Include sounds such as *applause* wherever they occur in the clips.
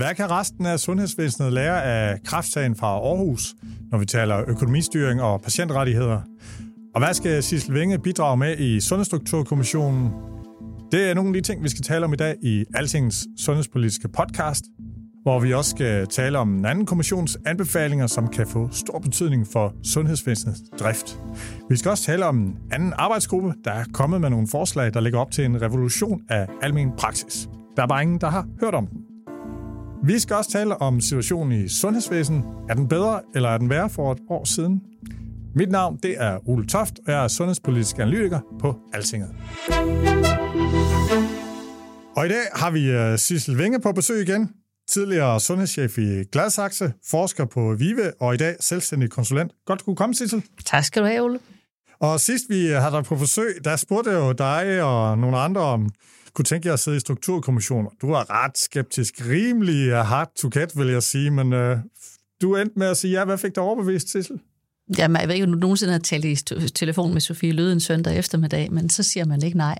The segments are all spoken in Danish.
Hvad kan resten af sundhedsvæsenet lære af kraftsagen fra Aarhus, når vi taler økonomistyring og patientrettigheder? Og hvad skal Sissel Vinge bidrage med i Sundhedsstrukturkommissionen? Det er nogle af de ting, vi skal tale om i dag i Altingens sundhedspolitiske podcast, hvor vi også skal tale om en anden kommissions anbefalinger, som kan få stor betydning for sundhedsvæsenets drift. Vi skal også tale om en anden arbejdsgruppe, der er kommet med nogle forslag, der ligger op til en revolution af almen praksis. Der er bare ingen, der har hørt om den. Vi skal også tale om situationen i sundhedsvæsenet. Er den bedre, eller er den værre for et år siden? Mit navn det er Ole Toft, og jeg er sundhedspolitisk analytiker på Altinget. Og i dag har vi øh, Sissel Vinge på besøg igen. Tidligere sundhedschef i Gladsaxe, forsker på VIVE og i dag selvstændig konsulent. Godt, du kunne komme, Sissel. Tak skal du have, Ole. Og sidst vi havde dig på forsøg, der spurgte jeg jo dig og nogle andre om, kunne tænke jer at sidde i strukturkommissioner. Du er ret skeptisk, rimelig øh, hard to get, vil jeg sige, men øh, du endte med at sige ja. Hvad fik dig overbevist, Sissel? Jamen, jeg ved ikke, om du nogensinde har talt i telefon med Sofie Løde en søndag eftermiddag, men så siger man ikke nej.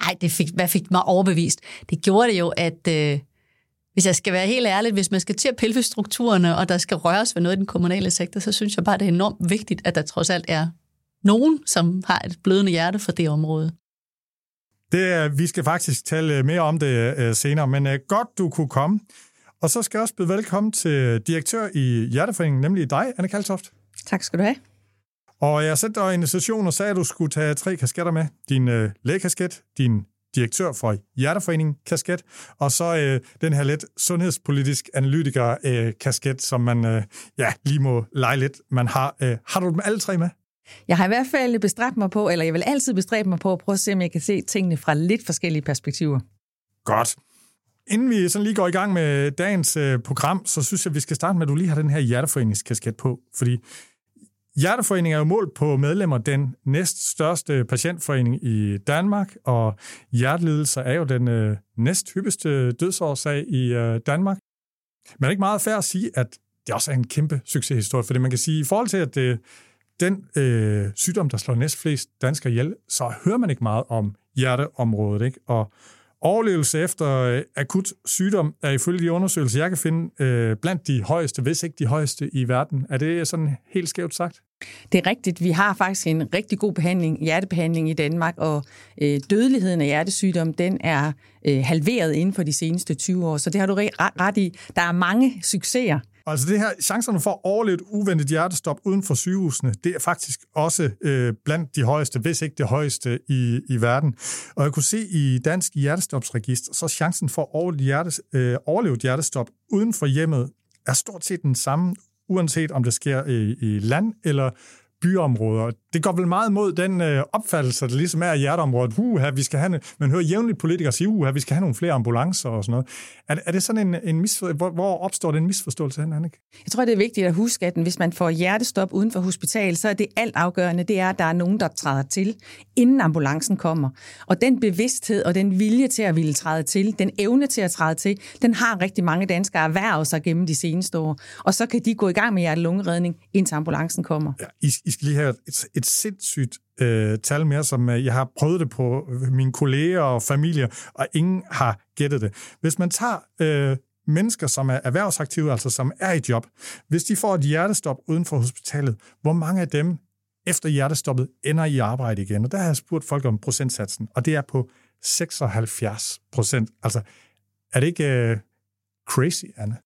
Ej, det fik, hvad fik mig overbevist? Det gjorde det jo, at øh, hvis jeg skal være helt ærlig, hvis man skal til at pille strukturerne, og der skal røres ved noget i den kommunale sektor, så synes jeg bare, det er enormt vigtigt, at der trods alt er nogen, som har et blødende hjerte for det område. Det, vi skal faktisk tale mere om det øh, senere, men øh, godt, du kunne komme. Og så skal jeg også byde velkommen til direktør i Hjerteforeningen, nemlig dig, Anne Kaltoft. Tak skal du have. Og jeg sendte dig en invitation og sagde, at du skulle tage tre kasketter med. Din øh, lægekasket, din direktør for Hjerteforeningen kasket, og så øh, den her lidt sundhedspolitisk analytiker øh, kasket, som man øh, ja, lige må lege lidt. Man har, øh, har du dem alle tre med? Jeg har i hvert fald bestræbt mig på, eller jeg vil altid bestræbe mig på at prøve at se, om jeg kan se tingene fra lidt forskellige perspektiver. Godt. Inden vi sådan lige går i gang med dagens øh, program, så synes jeg, at vi skal starte med, at du lige har den her hjerteforeningskasket på. Fordi Hjerteforeningen er jo målt på medlemmer den næst største patientforening i Danmark, og hjertelidelser er jo den øh, næst hyppigste dødsårsag i øh, Danmark. Men det ikke meget fair at sige, at det også er en kæmpe succeshistorie, fordi man kan sige, i forhold til, at det, den øh, sygdom, der slår næstflest danskere ihjel, så hører man ikke meget om hjerteområdet. Ikke? Og overlevelse efter øh, akut sygdom er ifølge de undersøgelser, jeg kan finde, øh, blandt de højeste, hvis ikke de højeste i verden. Er det sådan helt skævt sagt? Det er rigtigt. Vi har faktisk en rigtig god behandling, hjertebehandling i Danmark, og øh, dødeligheden af hjertesygdom, den er øh, halveret inden for de seneste 20 år, så det har du ret, ret i. Der er mange succeser Altså det her, chancerne for at overleve et uventet hjertestop uden for sygehusene, det er faktisk også øh, blandt de højeste, hvis ikke det højeste i, i verden. Og jeg kunne se i Dansk Hjertestopsregister, så chancen for at overleve, hjertes, øh, overleve et hjertestop uden for hjemmet er stort set den samme, uanset om det sker i, i land eller byområder. Det går vel meget mod den øh, opfattelse, der ligesom er i hjerteområdet. Uh, vi skal have, man hører jævnligt politikere sige, uh, vi skal have nogle flere ambulancer og sådan noget. Er, er det sådan en, en misfor, hvor, hvor opstår den misforståelse hen, Annika? Jeg tror, det er vigtigt at huske, at hvis man får hjertestop uden for hospital, så er det alt afgørende, det er, at der er nogen, der træder til, inden ambulancen kommer. Og den bevidsthed og den vilje til at ville træde til, den evne til at træde til, den har rigtig mange danskere erhvervet sig gennem de seneste år. Og så kan de gå i gang med hjerte-lungeredning, indtil ambulancen kommer. Ja, I, I skal lige have et, et sindssygt øh, tal mere, som øh, jeg har prøvet det på øh, mine kolleger og familier, og ingen har gættet det. Hvis man tager øh, mennesker, som er erhvervsaktive, altså som er i job, hvis de får et hjertestop uden for hospitalet, hvor mange af dem efter hjertestoppet ender i arbejde igen? Og der har jeg spurgt folk om procentsatsen, og det er på 76 procent. Altså, er det ikke øh, crazy, Anna?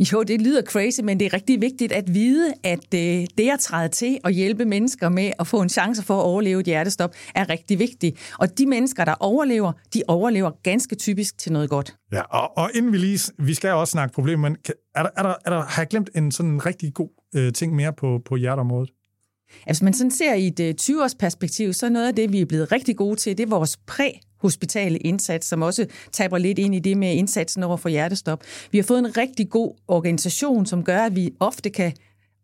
Jo, det lyder crazy, men det er rigtig vigtigt at vide, at øh, det at træde til og hjælpe mennesker med at få en chance for at overleve et hjertestop, er rigtig vigtigt. Og de mennesker, der overlever, de overlever ganske typisk til noget godt. Ja, og, og inden vi lige, vi skal også snakke problemer, men er der, er der, er der, har jeg glemt en sådan rigtig god øh, ting mere på, på hjerteområdet? Altså, man sådan ser i et 20-års perspektiv, så noget af det, vi er blevet rigtig gode til, det er vores præ hospitale indsats, som også taber lidt ind i det med indsatsen over for hjertestop. Vi har fået en rigtig god organisation, som gør, at vi ofte kan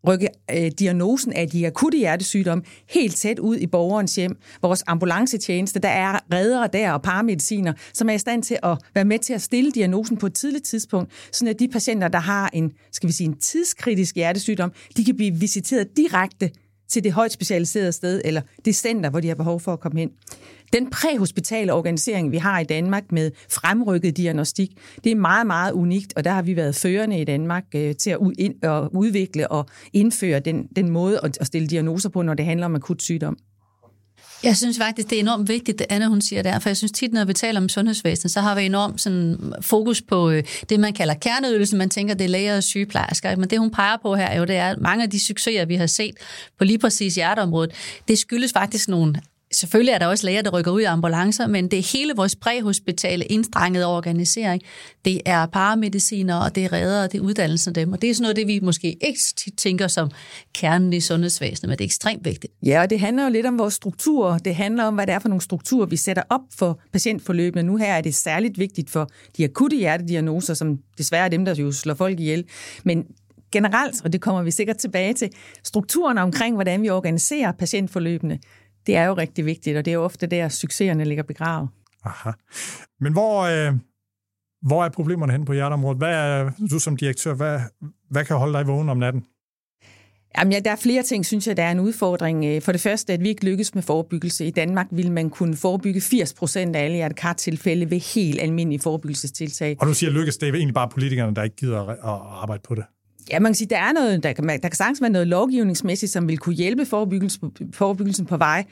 rykke øh, diagnosen af de akutte hjertesygdomme helt tæt ud i borgerens hjem. Vores ambulancetjeneste, der er reddere der og paramediciner, som er i stand til at være med til at stille diagnosen på et tidligt tidspunkt, så at de patienter, der har en, skal vi sige, en tidskritisk hjertesygdom, de kan blive visiteret direkte til det højt specialiserede sted, eller det center, hvor de har behov for at komme hen. Den præhospitale organisering, vi har i Danmark med fremrykket diagnostik, det er meget, meget unikt, og der har vi været førende i Danmark øh, til at, udvikle og indføre den, den måde at stille diagnoser på, når det handler om akut sygdom. Jeg synes faktisk, det er enormt vigtigt, det Anna hun siger der, for jeg synes tit, når vi taler om sundhedsvæsenet, så har vi enormt sådan øh, fokus på øh, det, man kalder kerneydelsen. Man tænker, det er læger og sygeplejersker. Men det, hun peger på her, er jo, det er, at mange af de succeser, vi har set på lige præcis hjerteområdet, det skyldes faktisk nogle Selvfølgelig er der også læger, der rykker ud i ambulancer, men det er hele vores præhospitale indstrengede organisering. Det er paramediciner, og det er redder, og det er uddannelsen af dem. Og det er sådan noget, det vi måske ikke tænker som kernen i sundhedsvæsenet, men det er ekstremt vigtigt. Ja, og det handler jo lidt om vores strukturer. Det handler om, hvad det er for nogle strukturer, vi sætter op for patientforløbene. Nu her er det særligt vigtigt for de akutte hjertediagnoser, som desværre er dem, der jo slår folk ihjel. Men generelt, og det kommer vi sikkert tilbage til, strukturen omkring, hvordan vi organiserer patientforløbene, det er jo rigtig vigtigt, og det er jo ofte der, succeserne ligger begravet. Aha. Men hvor, øh, hvor er problemerne hen på hjerteområdet? Hvad er, du som direktør, hvad, hvad kan holde dig vågen om natten? Jamen, ja, der er flere ting, synes jeg, der er en udfordring. Øh, for det første, at vi ikke lykkes med forebyggelse. I Danmark vil man kunne forebygge 80 procent af alle hjertekartilfælde ved helt almindelige forebyggelsestiltag. Og du siger lykkes, det er egentlig bare politikerne, der ikke gider at arbejde på det. Ja, man kan sige, der er noget, der kan, der kan sagtens være noget lovgivningsmæssigt, som vil kunne hjælpe forebyggelsen, forebyggelsen på vej.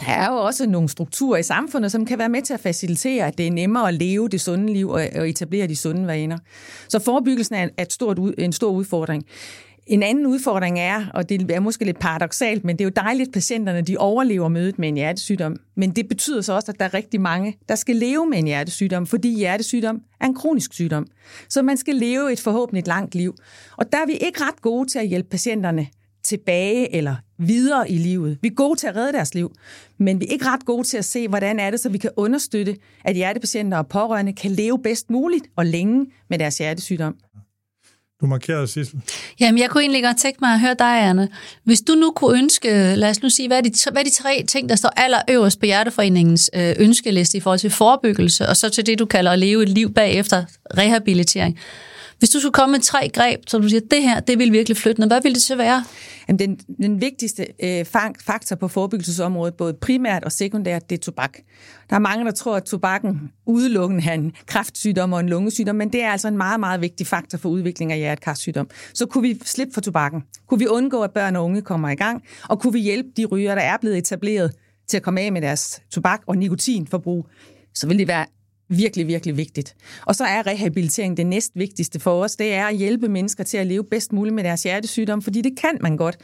Der er jo også nogle strukturer i samfundet, som kan være med til at facilitere, at det er nemmere at leve det sunde liv og etablere de sunde vaner. Så forebyggelsen er et stort, en stor udfordring. En anden udfordring er, og det er måske lidt paradoxalt, men det er jo dejligt, at patienterne de overlever mødet med en hjertesygdom. Men det betyder så også, at der er rigtig mange, der skal leve med en hjertesygdom, fordi hjertesygdom er en kronisk sygdom. Så man skal leve et forhåbentlig langt liv. Og der er vi ikke ret gode til at hjælpe patienterne tilbage eller videre i livet. Vi er gode til at redde deres liv, men vi er ikke ret gode til at se, hvordan er det, så vi kan understøtte, at hjertepatienter og pårørende kan leve bedst muligt og længe med deres hjertesygdom. Du markerede, Sissel. Jamen, jeg kunne egentlig godt tænke mig at høre dig, Anne. Hvis du nu kunne ønske, lad os nu sige, hvad er de, hvad er de tre ting, der står allerøverst på Hjerteforeningens øh, ønskeliste i forhold til forebyggelse, og så til det, du kalder at leve et liv bagefter rehabilitering. Hvis du skulle komme med tre greb, så du siger, det her, det vil virkelig flytte noget, hvad vil det så være? Jamen, den, den vigtigste øh, faktor på forebyggelsesområdet, både primært og sekundært, det er tobak. Der er mange, der tror, at tobakken udelukkende er en kræftsygdom og en lungesygdom, men det er altså en meget, meget vigtig faktor for udvikling af hjertekarsygdom. Så kunne vi slippe for tobakken? Kunne vi undgå, at børn og unge kommer i gang? Og kunne vi hjælpe de ryger, der er blevet etableret til at komme af med deres tobak- og nikotinforbrug? Så vil det være virkelig, virkelig vigtigt. Og så er rehabilitering det næst vigtigste for os. Det er at hjælpe mennesker til at leve bedst muligt med deres hjertesygdom, fordi det kan man godt.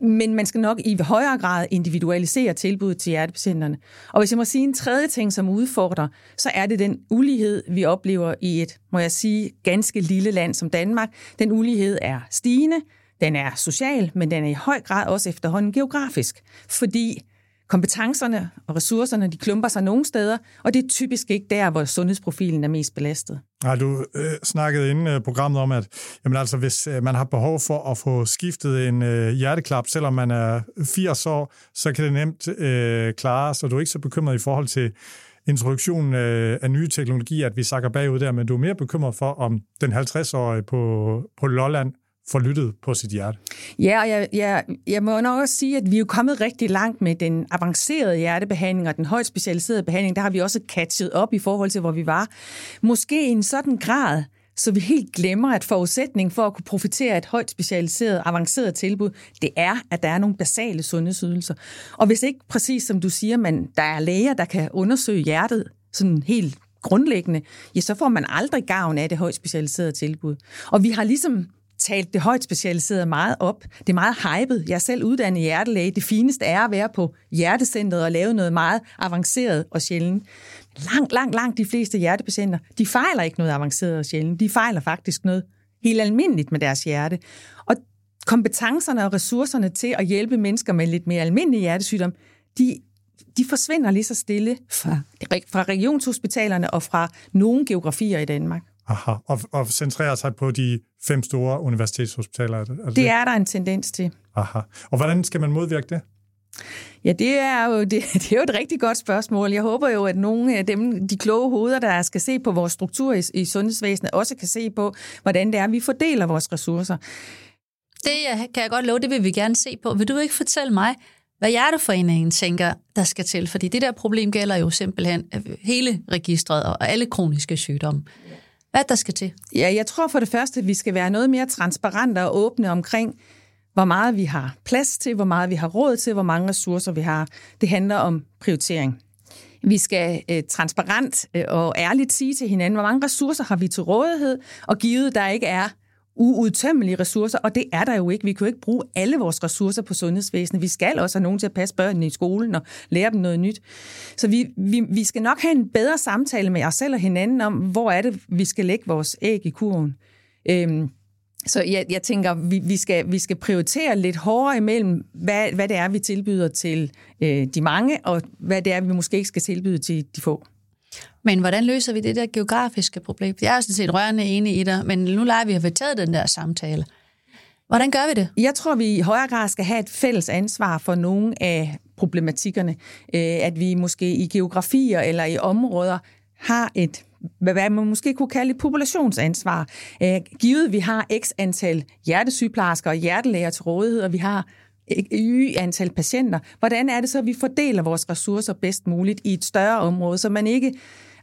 Men man skal nok i højere grad individualisere tilbuddet til hjertepatienterne. Og hvis jeg må sige en tredje ting, som udfordrer, så er det den ulighed, vi oplever i et, må jeg sige, ganske lille land som Danmark. Den ulighed er stigende, den er social, men den er i høj grad også efterhånden geografisk. Fordi kompetencerne og ressourcerne, de klumper sig nogle steder, og det er typisk ikke der, hvor sundhedsprofilen er mest belastet. Nej, du øh, snakkede inden øh, programmet om, at jamen altså, hvis øh, man har behov for at få skiftet en øh, hjerteklap, selvom man er 80 år, så kan det nemt øh, klare, så du er ikke så bekymret i forhold til introduktionen øh, af nye teknologier, at vi sakker bagud der, men du er mere bekymret for, om den 50-årige på, på Lolland får lyttet på sit hjerte. Ja, og jeg, jeg, jeg må nok også sige, at vi er kommet rigtig langt med den avancerede hjertebehandling og den højt specialiserede behandling. Der har vi også catchet op i forhold til, hvor vi var. Måske i en sådan grad, så vi helt glemmer, at forudsætningen for at kunne profitere af et højt specialiseret, avanceret tilbud, det er, at der er nogle basale sundhedsydelser. Og hvis ikke præcis som du siger, man, der er læger, der kan undersøge hjertet sådan helt grundlæggende, ja, så får man aldrig gavn af det højt specialiserede tilbud. Og vi har ligesom talt det højt specialiserede meget op. Det er meget hypet. Jeg er selv uddannet hjertelæge. Det fineste er at være på hjertecentret og lave noget meget avanceret og sjældent. Langt, langt, langt de fleste hjertepatienter, de fejler ikke noget avanceret og sjældent. De fejler faktisk noget helt almindeligt med deres hjerte. Og kompetencerne og ressourcerne til at hjælpe mennesker med lidt mere almindelig hjertesygdom, de, de forsvinder lige så stille fra, fra regionshospitalerne og fra nogle geografier i Danmark. Aha, og, og centrerer sig på de fem store universitetshospitaler? Er det, er det, det er der en tendens til. Aha. Og hvordan skal man modvirke det? Ja, det er, jo, det, *laughs* det er jo et rigtig godt spørgsmål. Jeg håber jo, at nogle af dem, de kloge hoveder, der skal se på vores struktur i, i sundhedsvæsenet, også kan se på, hvordan det er, vi fordeler vores ressourcer. Det kan jeg godt love, det vil vi gerne se på. Vil du ikke fortælle mig, hvad Hjerteforeningen tænker, der skal til? Fordi det der problem gælder jo simpelthen hele registret og alle kroniske sygdomme. Hvad der skal til? Ja, jeg tror for det første, at vi skal være noget mere transparente og åbne omkring, hvor meget vi har plads til, hvor meget vi har råd til, hvor mange ressourcer vi har. Det handler om prioritering. Vi skal øh, transparent øh, og ærligt sige til hinanden, hvor mange ressourcer har vi til rådighed, og givet der ikke er uudtømmelige ressourcer, og det er der jo ikke. Vi kan jo ikke bruge alle vores ressourcer på sundhedsvæsenet. Vi skal også have nogen til at passe børnene i skolen og lære dem noget nyt. Så vi, vi, vi skal nok have en bedre samtale med os selv og hinanden om, hvor er det, vi skal lægge vores æg i kurven. Øhm, så jeg, jeg tænker, vi, vi, skal, vi skal prioritere lidt hårdere imellem, hvad, hvad det er, vi tilbyder til øh, de mange, og hvad det er, vi måske ikke skal tilbyde til de få. Men hvordan løser vi det der geografiske problem? Jeg er sådan set rørende enig i dig, men nu leger vi at vi taget den der samtale. Hvordan gør vi det? Jeg tror, vi i højere grad skal have et fælles ansvar for nogle af problematikkerne. Øh, at vi måske i geografier eller i områder har et hvad man måske kunne kalde et populationsansvar. Øh, givet, vi har x antal hjertesygeplejersker og hjertelæger til rådighed, og vi har y antal patienter. Hvordan er det så, at vi fordeler vores ressourcer bedst muligt i et større område, så man ikke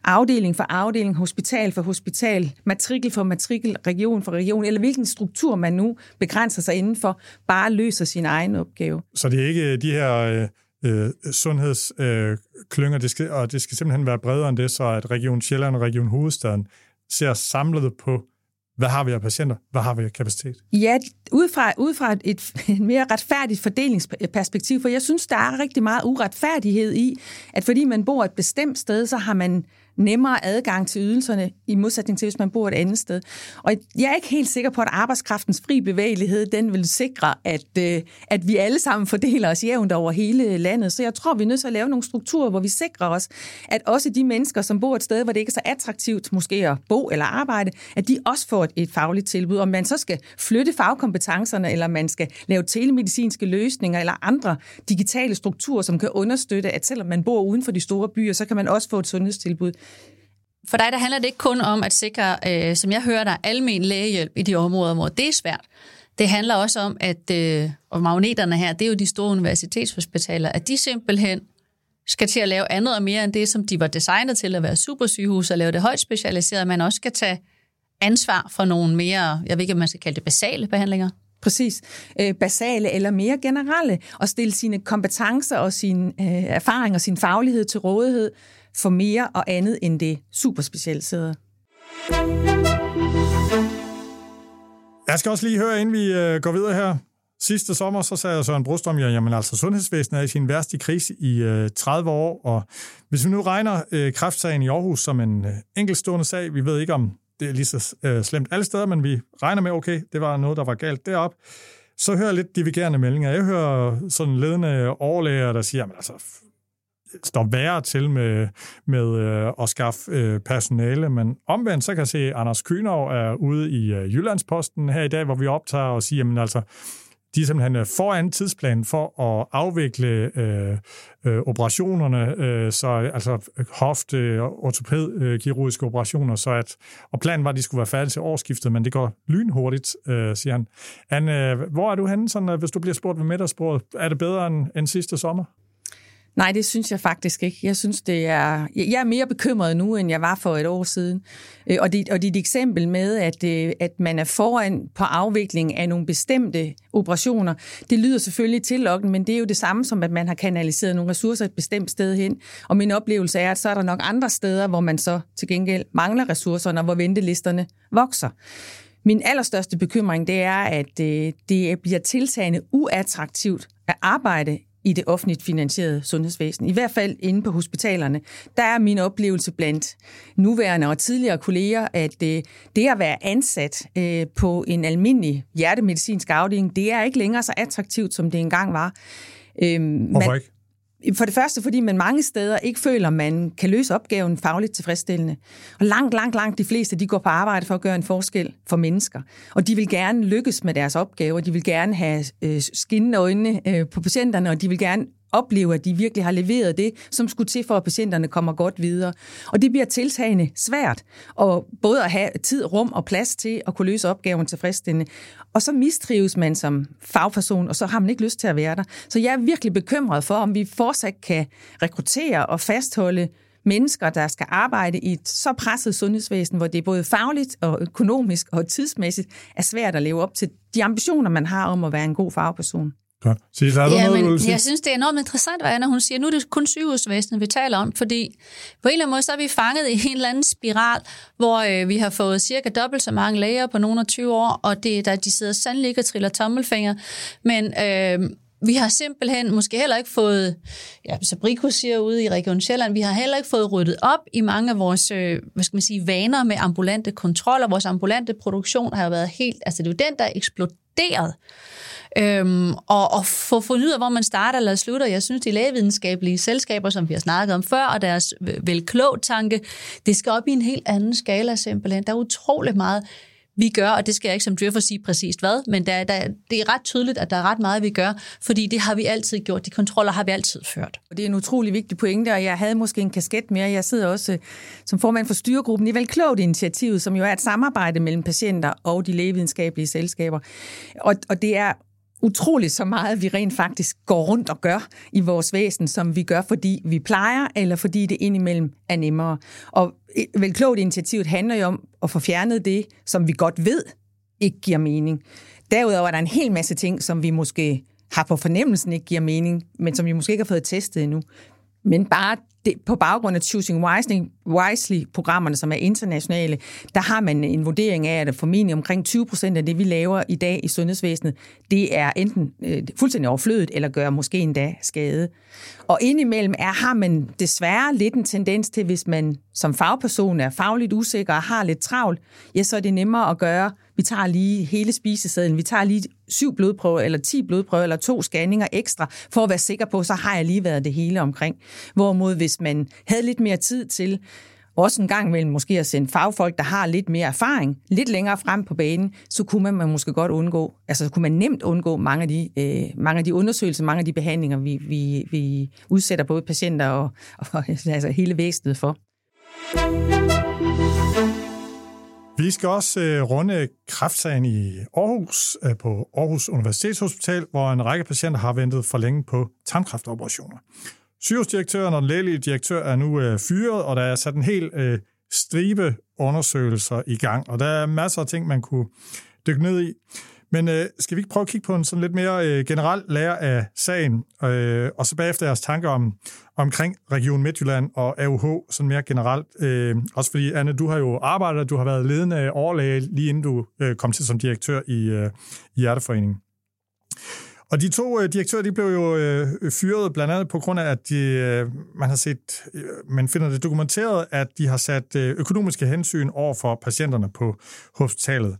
afdeling for afdeling, hospital for hospital, matrikel for matrikel, region for region, eller hvilken struktur man nu begrænser sig indenfor, bare løser sin egen opgave. Så det er ikke de her øh, øh, sundhedsklynger, øh, det skal, og det skal simpelthen være bredere end det, så at Region Sjælland og Region Hovedstaden ser samlet på hvad har vi af patienter? Hvad har vi af kapacitet? Ja, ud fra, ud fra et, et mere retfærdigt fordelingsperspektiv, for jeg synes, der er rigtig meget uretfærdighed i, at fordi man bor et bestemt sted, så har man nemmere adgang til ydelserne, i modsætning til, hvis man bor et andet sted. Og jeg er ikke helt sikker på, at arbejdskraftens fri bevægelighed, den vil sikre, at, øh, at vi alle sammen fordeler os jævnt over hele landet. Så jeg tror, vi er nødt til at lave nogle strukturer, hvor vi sikrer os, at også de mennesker, som bor et sted, hvor det ikke er så attraktivt måske at bo eller arbejde, at de også får et, et fagligt tilbud. Om man så skal flytte fagkompetencerne, eller man skal lave telemedicinske løsninger, eller andre digitale strukturer, som kan understøtte, at selvom man bor uden for de store byer, så kan man også få et sundhedstilbud for dig der handler det ikke kun om at sikre, øh, som jeg hører dig, almen lægehjælp i de områder, hvor det er svært. Det handler også om, at øh, og magneterne her, det er jo de store universitetshospitaler, at de simpelthen skal til at lave andet og mere end det, som de var designet til at være supersygehus og lave det højt specialiseret, man også skal tage ansvar for nogle mere, jeg ved ikke, om man skal kalde det basale behandlinger. Præcis. Øh, basale eller mere generelle, og stille sine kompetencer og sin øh, erfaring og sin faglighed til rådighed for mere og andet end det superspecialiserede. Jeg skal også lige høre, inden vi øh, går videre her. Sidste sommer, så sagde Søren Brostrøm, ja, jamen altså, sundhedsvæsenet er i sin værste krise i øh, 30 år, og hvis vi nu regner øh, kræftsagen i Aarhus som en øh, enkeltstående sag, vi ved ikke, om det er lige så øh, slemt alle steder, men vi regner med, okay, det var noget, der var galt derop. Så hører jeg lidt divergerende meldinger. Jeg hører sådan ledende overlæger, der siger, jamen altså, står værre til med, med øh, at skaffe øh, personale, men omvendt så kan jeg se, at Anders Kynov er ude i øh, Jyllandsposten her i dag, hvor vi optager og siger, jamen altså, de er simpelthen øh, foran tidsplanen for at afvikle øh, øh, operationerne, øh, så altså hofte- og øh, ortopædkirurgiske øh, operationer, så at, og planen var, at de skulle være færdige til årsskiftet, men det går lynhurtigt, øh, siger han. han øh, hvor er du henne, sådan, hvis du bliver spurgt ved middagsbordet? Er det bedre end, end sidste sommer? Nej, det synes jeg faktisk ikke. Jeg synes, det er... Jeg er mere bekymret nu, end jeg var for et år siden. Øh, og det, og det er et eksempel med, at, øh, at man er foran på afvikling af nogle bestemte operationer. Det lyder selvfølgelig tillokkende, men det er jo det samme som, at man har kanaliseret nogle ressourcer et bestemt sted hen. Og min oplevelse er, at så er der nok andre steder, hvor man så til gengæld mangler ressourcerne, og hvor ventelisterne vokser. Min allerstørste bekymring, det er, at øh, det bliver tiltagende uattraktivt at arbejde i det offentligt finansierede sundhedsvæsen. I hvert fald inde på hospitalerne. Der er min oplevelse blandt nuværende og tidligere kolleger, at øh, det at være ansat øh, på en almindelig hjertemedicinsk afdeling, det er ikke længere så attraktivt, som det engang var. Øhm, Hvorfor man, ikke? For det første, fordi man mange steder ikke føler, at man kan løse opgaven fagligt tilfredsstillende. Og langt, langt, langt de fleste, de går på arbejde for at gøre en forskel for mennesker. Og de vil gerne lykkes med deres opgaver, de vil gerne have øh, skinnende øjne øh, på patienterne, og de vil gerne opleve, at de virkelig har leveret det, som skulle til for, at patienterne kommer godt videre. Og det bliver tiltagende svært, og både at have tid, rum og plads til at kunne løse opgaven tilfredsstillende. Og så mistrives man som fagperson, og så har man ikke lyst til at være der. Så jeg er virkelig bekymret for, om vi fortsat kan rekruttere og fastholde mennesker, der skal arbejde i et så presset sundhedsvæsen, hvor det både fagligt og økonomisk og tidsmæssigt er svært at leve op til de ambitioner, man har om at være en god fagperson. Godt. Så der ja, noget, men jeg synes, det er enormt interessant, hvad Anna hun siger. Nu er det kun sygehusvæsenet, vi taler om, fordi på en eller anden måde, så er vi fanget i en eller anden spiral, hvor øh, vi har fået cirka dobbelt så mange læger på nogle af 20 år, og det, der, de sidder sandelig ikke og triller tommelfinger. Men øh, vi har simpelthen måske heller ikke fået, ja, så Brico siger ude i Region Sjælland, vi har heller ikke fået ryddet op i mange af vores, øh, hvad skal man sige, vaner med ambulante kontroller. Vores ambulante produktion har jo været helt, altså det er jo den, der er eksploderet. Øhm, og, og få fundet ud af, hvor man starter eller slutter. Jeg synes, de lægevidenskabelige selskaber, som vi har snakket om før, og deres velklog-tanke, det skal op i en helt anden skala simpelthen. Der er utrolig meget vi gør, og det skal jeg ikke som driver sige præcist hvad, men der, der, det er ret tydeligt, at der er ret meget, vi gør, fordi det har vi altid gjort. De kontroller har vi altid ført. Og det er en utrolig vigtig pointe, og jeg havde måske en kasket mere. Jeg sidder også øh, som formand for styregruppen i Velklogt Initiativet, som jo er et samarbejde mellem patienter og de lægevidenskabelige selskaber. Og, og det er utroligt så meget, vi rent faktisk går rundt og gør i vores væsen, som vi gør, fordi vi plejer, eller fordi det indimellem er nemmere. Og vel klogt initiativet handler jo om at få fjernet det, som vi godt ved ikke giver mening. Derudover er der en hel masse ting, som vi måske har på fornemmelsen ikke giver mening, men som vi måske ikke har fået testet endnu. Men bare det, på baggrund af Choosing Wisely-programmerne, som er internationale, der har man en vurdering af, at formentlig omkring 20 procent af det, vi laver i dag i sundhedsvæsenet, det er enten øh, fuldstændig overflødet, eller gør måske endda skade. Og indimellem er, har man desværre lidt en tendens til, hvis man som fagperson er fagligt usikker og har lidt travlt, ja, så er det nemmere at gøre, vi tager lige hele spisesedlen, vi tager lige syv blodprøver, eller ti blodprøver, eller to scanninger ekstra, for at være sikker på, så har jeg lige været det hele omkring. Hvorimod hvis man havde lidt mere tid til, også en gang mellem måske at sende fagfolk, der har lidt mere erfaring, lidt længere frem på banen, så kunne man, man måske godt undgå, altså kunne man nemt undgå mange af de, øh, mange af de undersøgelser, mange af de behandlinger, vi, vi, vi udsætter både patienter og, og *laughs* altså hele væsenet for. Vi skal også øh, runde kræftsagen i Aarhus øh, på Aarhus Universitetshospital, hvor en række patienter har ventet for længe på tarmkræftoperationer. Sygehusdirektøren og den lægelige direktør er nu øh, fyret, og der er sat en hel øh, stribe undersøgelser i gang, og der er masser af ting, man kunne dykke ned i. Men øh, skal vi ikke prøve at kigge på en sådan lidt mere øh, generel lære af sagen, øh, og så bagefter jeres tanker om, omkring Region Midtjylland og AUH, sådan mere generelt. Øh, også fordi, Anne, du har jo arbejdet, du har været ledende overlæge, lige inden du øh, kom til som direktør i, øh, i Hjerteforeningen. Og de to øh, direktører, de blev jo øh, fyret blandt andet på grund af, at de, øh, man har set, øh, man finder det dokumenteret, at de har sat øh, økonomiske hensyn over for patienterne på hospitalet.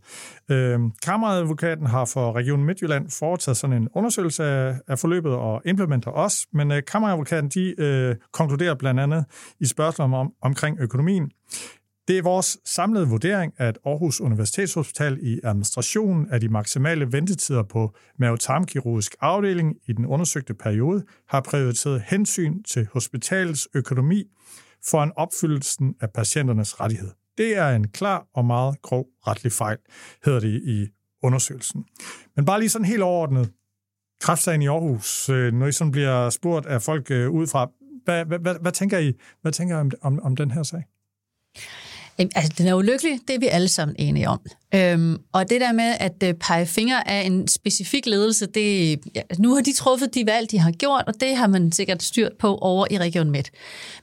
Øh, Kammeradvokaten har for Region Midtjylland foretaget sådan en undersøgelse af, af forløbet og implementer også, men øh, Kammeradvokaten de øh, konkluderer blandt andet i spørgsmål om, omkring økonomien, det er vores samlede vurdering, at Aarhus Universitetshospital i administrationen af de maksimale ventetider på mavetarmkirurgisk afdeling i den undersøgte periode har prioriteret hensyn til hospitalets økonomi for en opfyldelsen af patienternes rettighed. Det er en klar og meget grov retlig fejl, hedder det i undersøgelsen. Men bare lige sådan helt overordnet, kræftsagen i Aarhus, øh, når I sådan bliver spurgt af folk øh, udefra, hvad, hvad, hvad, hvad tænker I, hvad tænker I om, om, om den her sag? Altså, den er ulykkelig, det er vi alle sammen enige om. Øhm, og det der med at øh, pege fingre af en specifik ledelse, det, ja, altså, nu har de truffet de valg, de har gjort, og det har man sikkert styrt på over i Region Midt.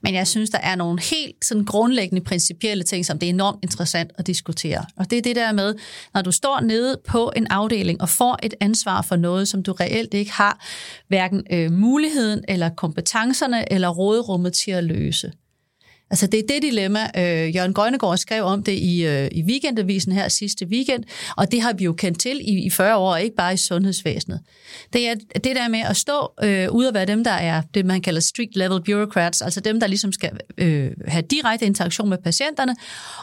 Men jeg synes, der er nogle helt sådan grundlæggende principielle ting, som det er enormt interessant at diskutere. Og det er det der med, når du står nede på en afdeling og får et ansvar for noget, som du reelt ikke har hverken øh, muligheden eller kompetencerne eller råderummet til at løse Altså det er det dilemma. Øh, Jørgen Grønnegård skrev om det i, øh, i weekendavisen her sidste weekend, og det har vi jo kendt til i, i 40 år, ikke bare i sundhedsvæsenet. Det er det der med at stå øh, ud og være dem, der er det, man kalder street level bureaucrats, altså dem, der ligesom skal øh, have direkte interaktion med patienterne,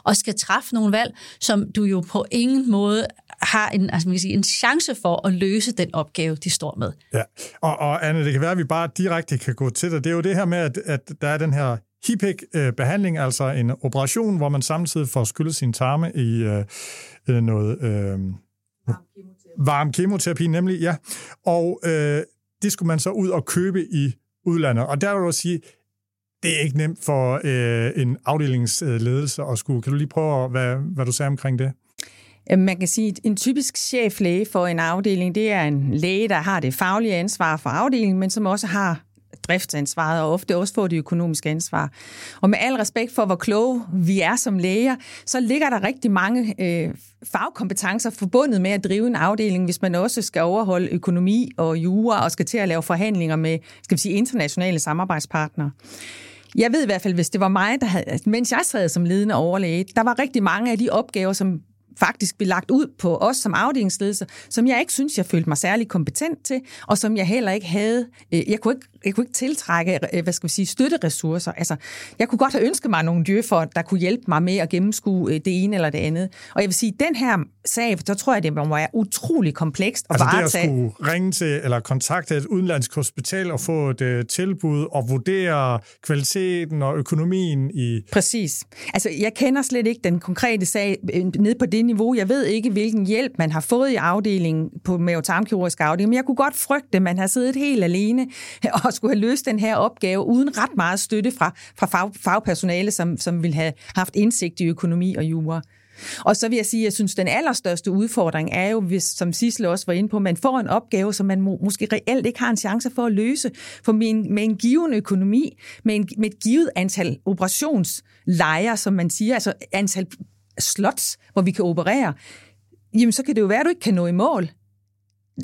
og skal træffe nogle valg, som du jo på ingen måde har en, altså man kan sige, en chance for at løse den opgave, de står med. Ja, og, og Anne, det kan være, at vi bare direkte kan gå til det. Det er jo det her med, at, at der er den her HIPEC-behandling, altså en operation, hvor man samtidig får skyllet sin tarme i øh, øh noget øh, varm kemoterapi, nemlig, ja. Og øh, det skulle man så ud og købe i udlandet. Og der vil jeg sige, det er ikke nemt for øh, en afdelingsledelse at skulle. Kan du lige prøve, hvad, hvad du sagde omkring det? Man kan sige, at en typisk cheflæge for en afdeling, det er en læge, der har det faglige ansvar for afdelingen, men som også har driftsansvaret, og ofte også få det økonomiske ansvar. Og med al respekt for, hvor kloge vi er som læger, så ligger der rigtig mange øh, fagkompetencer forbundet med at drive en afdeling, hvis man også skal overholde økonomi og jura, og skal til at lave forhandlinger med skal vi sige, internationale samarbejdspartnere. Jeg ved i hvert fald, hvis det var mig, der havde, mens jeg sad som ledende overlæge, der var rigtig mange af de opgaver, som faktisk blev lagt ud på os som afdelingsledelse, som jeg ikke synes, jeg følte mig særlig kompetent til, og som jeg heller ikke havde. Øh, jeg kunne ikke, jeg kunne ikke tiltrække, øh, hvad skal vi sige, støtteressourcer. Altså, jeg kunne godt have ønsket mig nogle djøffer, der kunne hjælpe mig med at gennemskue øh, det ene eller det andet. Og jeg vil sige, den her sag, der tror jeg, det må være utrolig komplekst at altså varetage. det at skulle ringe til eller kontakte et udenlandsk hospital og få et tilbud og vurdere kvaliteten og økonomien i... Præcis. Altså, jeg kender slet ikke den konkrete sag ned på det niveau. Jeg ved ikke, hvilken hjælp man har fået i afdelingen på mavetarmkirurgisk afdeling, men jeg kunne godt frygte, at man har siddet helt alene *laughs* og skulle have løst den her opgave uden ret meget støtte fra, fra fag, fagpersonale, som, som ville have haft indsigt i økonomi og jura. Og så vil jeg sige, at jeg synes, at den allerstørste udfordring er jo, hvis, som Sisle også var inde på, at man får en opgave, som man må, måske reelt ikke har en chance for at løse. For med en, med en given økonomi, med, en, med et givet antal operationslejre, som man siger, altså antal slots, hvor vi kan operere, jamen så kan det jo være, at du ikke kan nå i mål.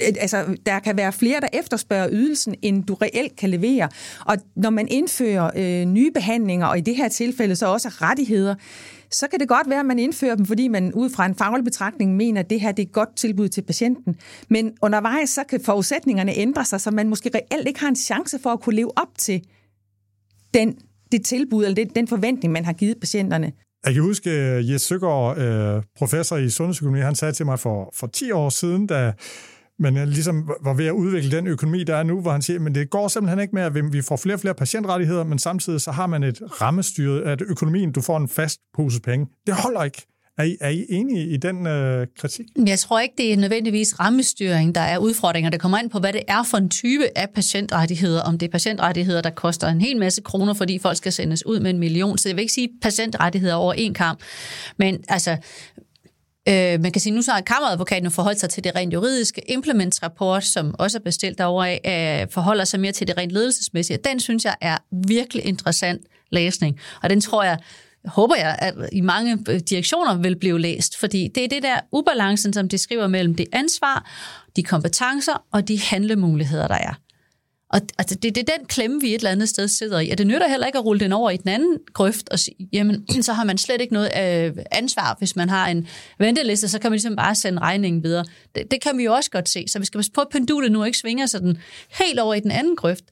Øh, altså, der kan være flere, der efterspørger ydelsen, end du reelt kan levere. Og når man indfører øh, nye behandlinger, og i det her tilfælde så også rettigheder, så kan det godt være, at man indfører dem, fordi man ud fra en faglig betragtning mener, at det her det er et godt tilbud til patienten. Men undervejs så kan forudsætningerne ændre sig, så man måske reelt ikke har en chance for at kunne leve op til den, det tilbud, eller den forventning, man har givet patienterne. Jeg kan huske, at Jes Søgaard, øh, professor i sundhedsøkonomi, han sagde til mig for, for 10 år siden, da man øh, ligesom var ved at udvikle den økonomi, der er nu, hvor han siger, men det går simpelthen ikke med, at vi får flere og flere patientrettigheder, men samtidig så har man et rammestyret, at økonomien, du får en fast pose penge. Det holder ikke. Er I, er I enige i den øh, kritik? Jeg tror ikke, det er nødvendigvis rammestyring, der er udfordringer. Det kommer ind på, hvad det er for en type af patientrettigheder. Om det er patientrettigheder, der koster en hel masse kroner, fordi folk skal sendes ud med en million. Så jeg vil ikke sige patientrettigheder over en kamp. Men altså, Øh, man kan sige, nu så har kammeradvokaten forholdt sig til det rent juridiske. Implementsrapport, som også er bestilt derovre af, øh, forholder sig mere til det rent ledelsesmæssige. Den synes jeg er virkelig interessant læsning. Og den tror jeg håber jeg, at i mange øh, direktioner vil blive læst, fordi det er det der ubalancen, som de skriver mellem det ansvar, de kompetencer og de handlemuligheder, der er. Og altså, det, det er den klemme, vi et eller andet sted sidder i. Og det nytter heller ikke at rulle den over i den anden grøft og sige, jamen, *clears throat* så har man slet ikke noget øh, ansvar. Hvis man har en venteliste, så kan man ligesom bare sende regningen videre. Det, det kan vi jo også godt se. Så vi skal passe på, at pendulet nu ikke svinger sådan den helt over i den anden grøft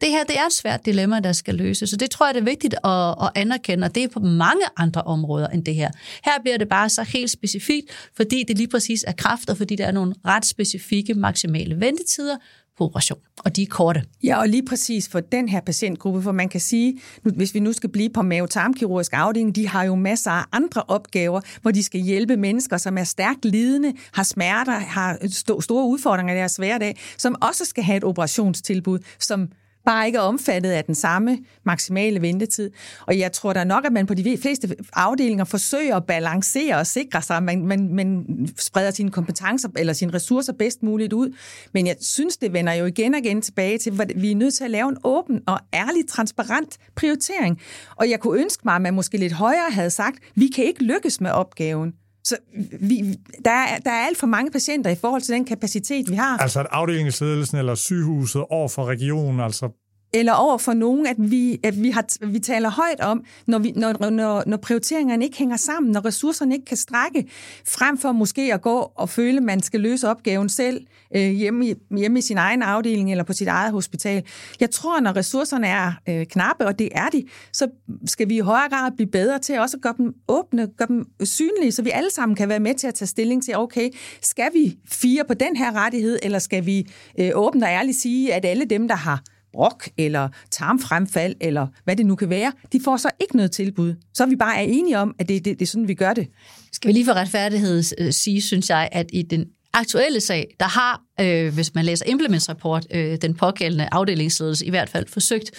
det her det er et svært dilemma, der skal løses, så det tror jeg det er vigtigt at, at anerkende, og det er på mange andre områder end det her. Her bliver det bare så helt specifikt, fordi det lige præcis er kraft, og fordi der er nogle ret specifikke maksimale ventetider på operation, og de er korte. Ja, og lige præcis for den her patientgruppe, for man kan sige, nu, hvis vi nu skal blive på mavetarmkirurgisk afdeling, de har jo masser af andre opgaver, hvor de skal hjælpe mennesker, som er stærkt lidende, har smerter, har st- store udfordringer i deres hverdag, som også skal have et operationstilbud, som bare ikke er omfattet af den samme maksimale ventetid. Og jeg tror da nok, at man på de fleste afdelinger forsøger at balancere og sikre sig, at man, man, man spreder sine kompetencer eller sine ressourcer bedst muligt ud. Men jeg synes, det vender jo igen og igen tilbage til, at vi er nødt til at lave en åben og ærlig, transparent prioritering. Og jeg kunne ønske mig, at man måske lidt højere havde sagt, vi kan ikke lykkes med opgaven. Så vi, der, er, der er alt for mange patienter i forhold til den kapacitet, vi har. Altså at afdelingsledelsen eller sygehuset over for regionen, altså eller over for nogen, at vi, at vi, har, vi taler højt om, når, vi, når, når, når prioriteringerne ikke hænger sammen, når ressourcerne ikke kan strække, frem for måske at gå og føle, at man skal løse opgaven selv øh, hjemme, i, hjemme i sin egen afdeling eller på sit eget hospital. Jeg tror, når ressourcerne er øh, knappe, og det er de, så skal vi i højere grad blive bedre til også at gøre dem åbne, gøre dem synlige, så vi alle sammen kan være med til at tage stilling til, okay, skal vi fire på den her rettighed, eller skal vi øh, åbent og ærligt sige, at alle dem, der har brok eller tarmfremfald eller hvad det nu kan være, de får så ikke noget tilbud. Så er vi bare er enige om, at det, det, det er sådan, vi gør det. Skal vi lige for retfærdighed øh, sige, synes jeg, at i den aktuelle sag, der har, øh, hvis man læser implementsrapport, øh, den pågældende afdelingsledelse i hvert fald forsøgt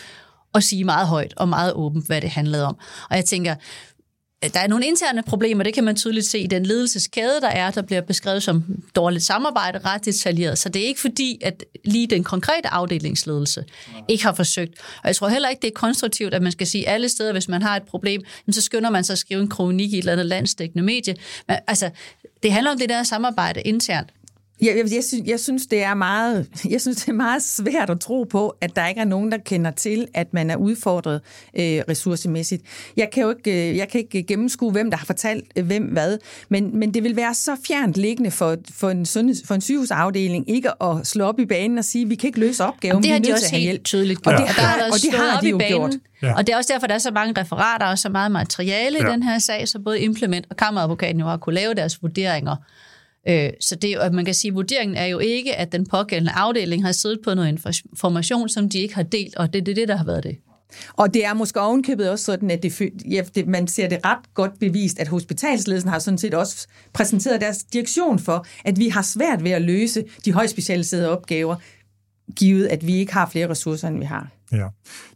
at sige meget højt og meget åbent, hvad det handlede om. Og jeg tænker, der er nogle interne problemer, det kan man tydeligt se i den ledelseskæde, der er, der bliver beskrevet som dårligt samarbejde, ret detaljeret. Så det er ikke fordi, at lige den konkrete afdelingsledelse ikke har forsøgt. Og jeg tror heller ikke, det er konstruktivt, at man skal sige alle steder, hvis man har et problem, så skynder man sig at skrive en kronik i et eller andet landsdækkende medie. Men, altså, det handler om det der samarbejde internt. Jeg, jeg, jeg, synes, jeg, synes, det er meget, *laughs* jeg synes, det er meget svært at tro på, at der ikke er nogen, der kender til, at man er udfordret øh, ressourcemæssigt. Jeg kan jo ikke, øh, jeg kan ikke gennemskue, hvem der har fortalt øh, hvem hvad, men, men det vil være så fjernt liggende for, for, en, sundheds, for en sygehusafdeling ikke at slå op i banen og sige, at vi kan ikke løse opgaven. Det har de også helt tydeligt gjort. Og det, ja. og det har de jo gjort. Ja. Og det er også derfor, der er så mange referater og så meget materiale ja. i den her sag, så både Implement og Kammeradvokaten jo har kunne lave deres vurderinger Øh, så det, at man kan sige, at vurderingen er jo ikke, at den pågældende afdeling har siddet på noget information, som de ikke har delt, og det er det, det, der har været det. Og det er måske ovenkøbet også sådan, at det, ja, det, man ser det ret godt bevist, at hospitalsledelsen har sådan set også præsenteret deres direktion for, at vi har svært ved at løse de højt specialiserede opgaver, givet at vi ikke har flere ressourcer, end vi har. Ja.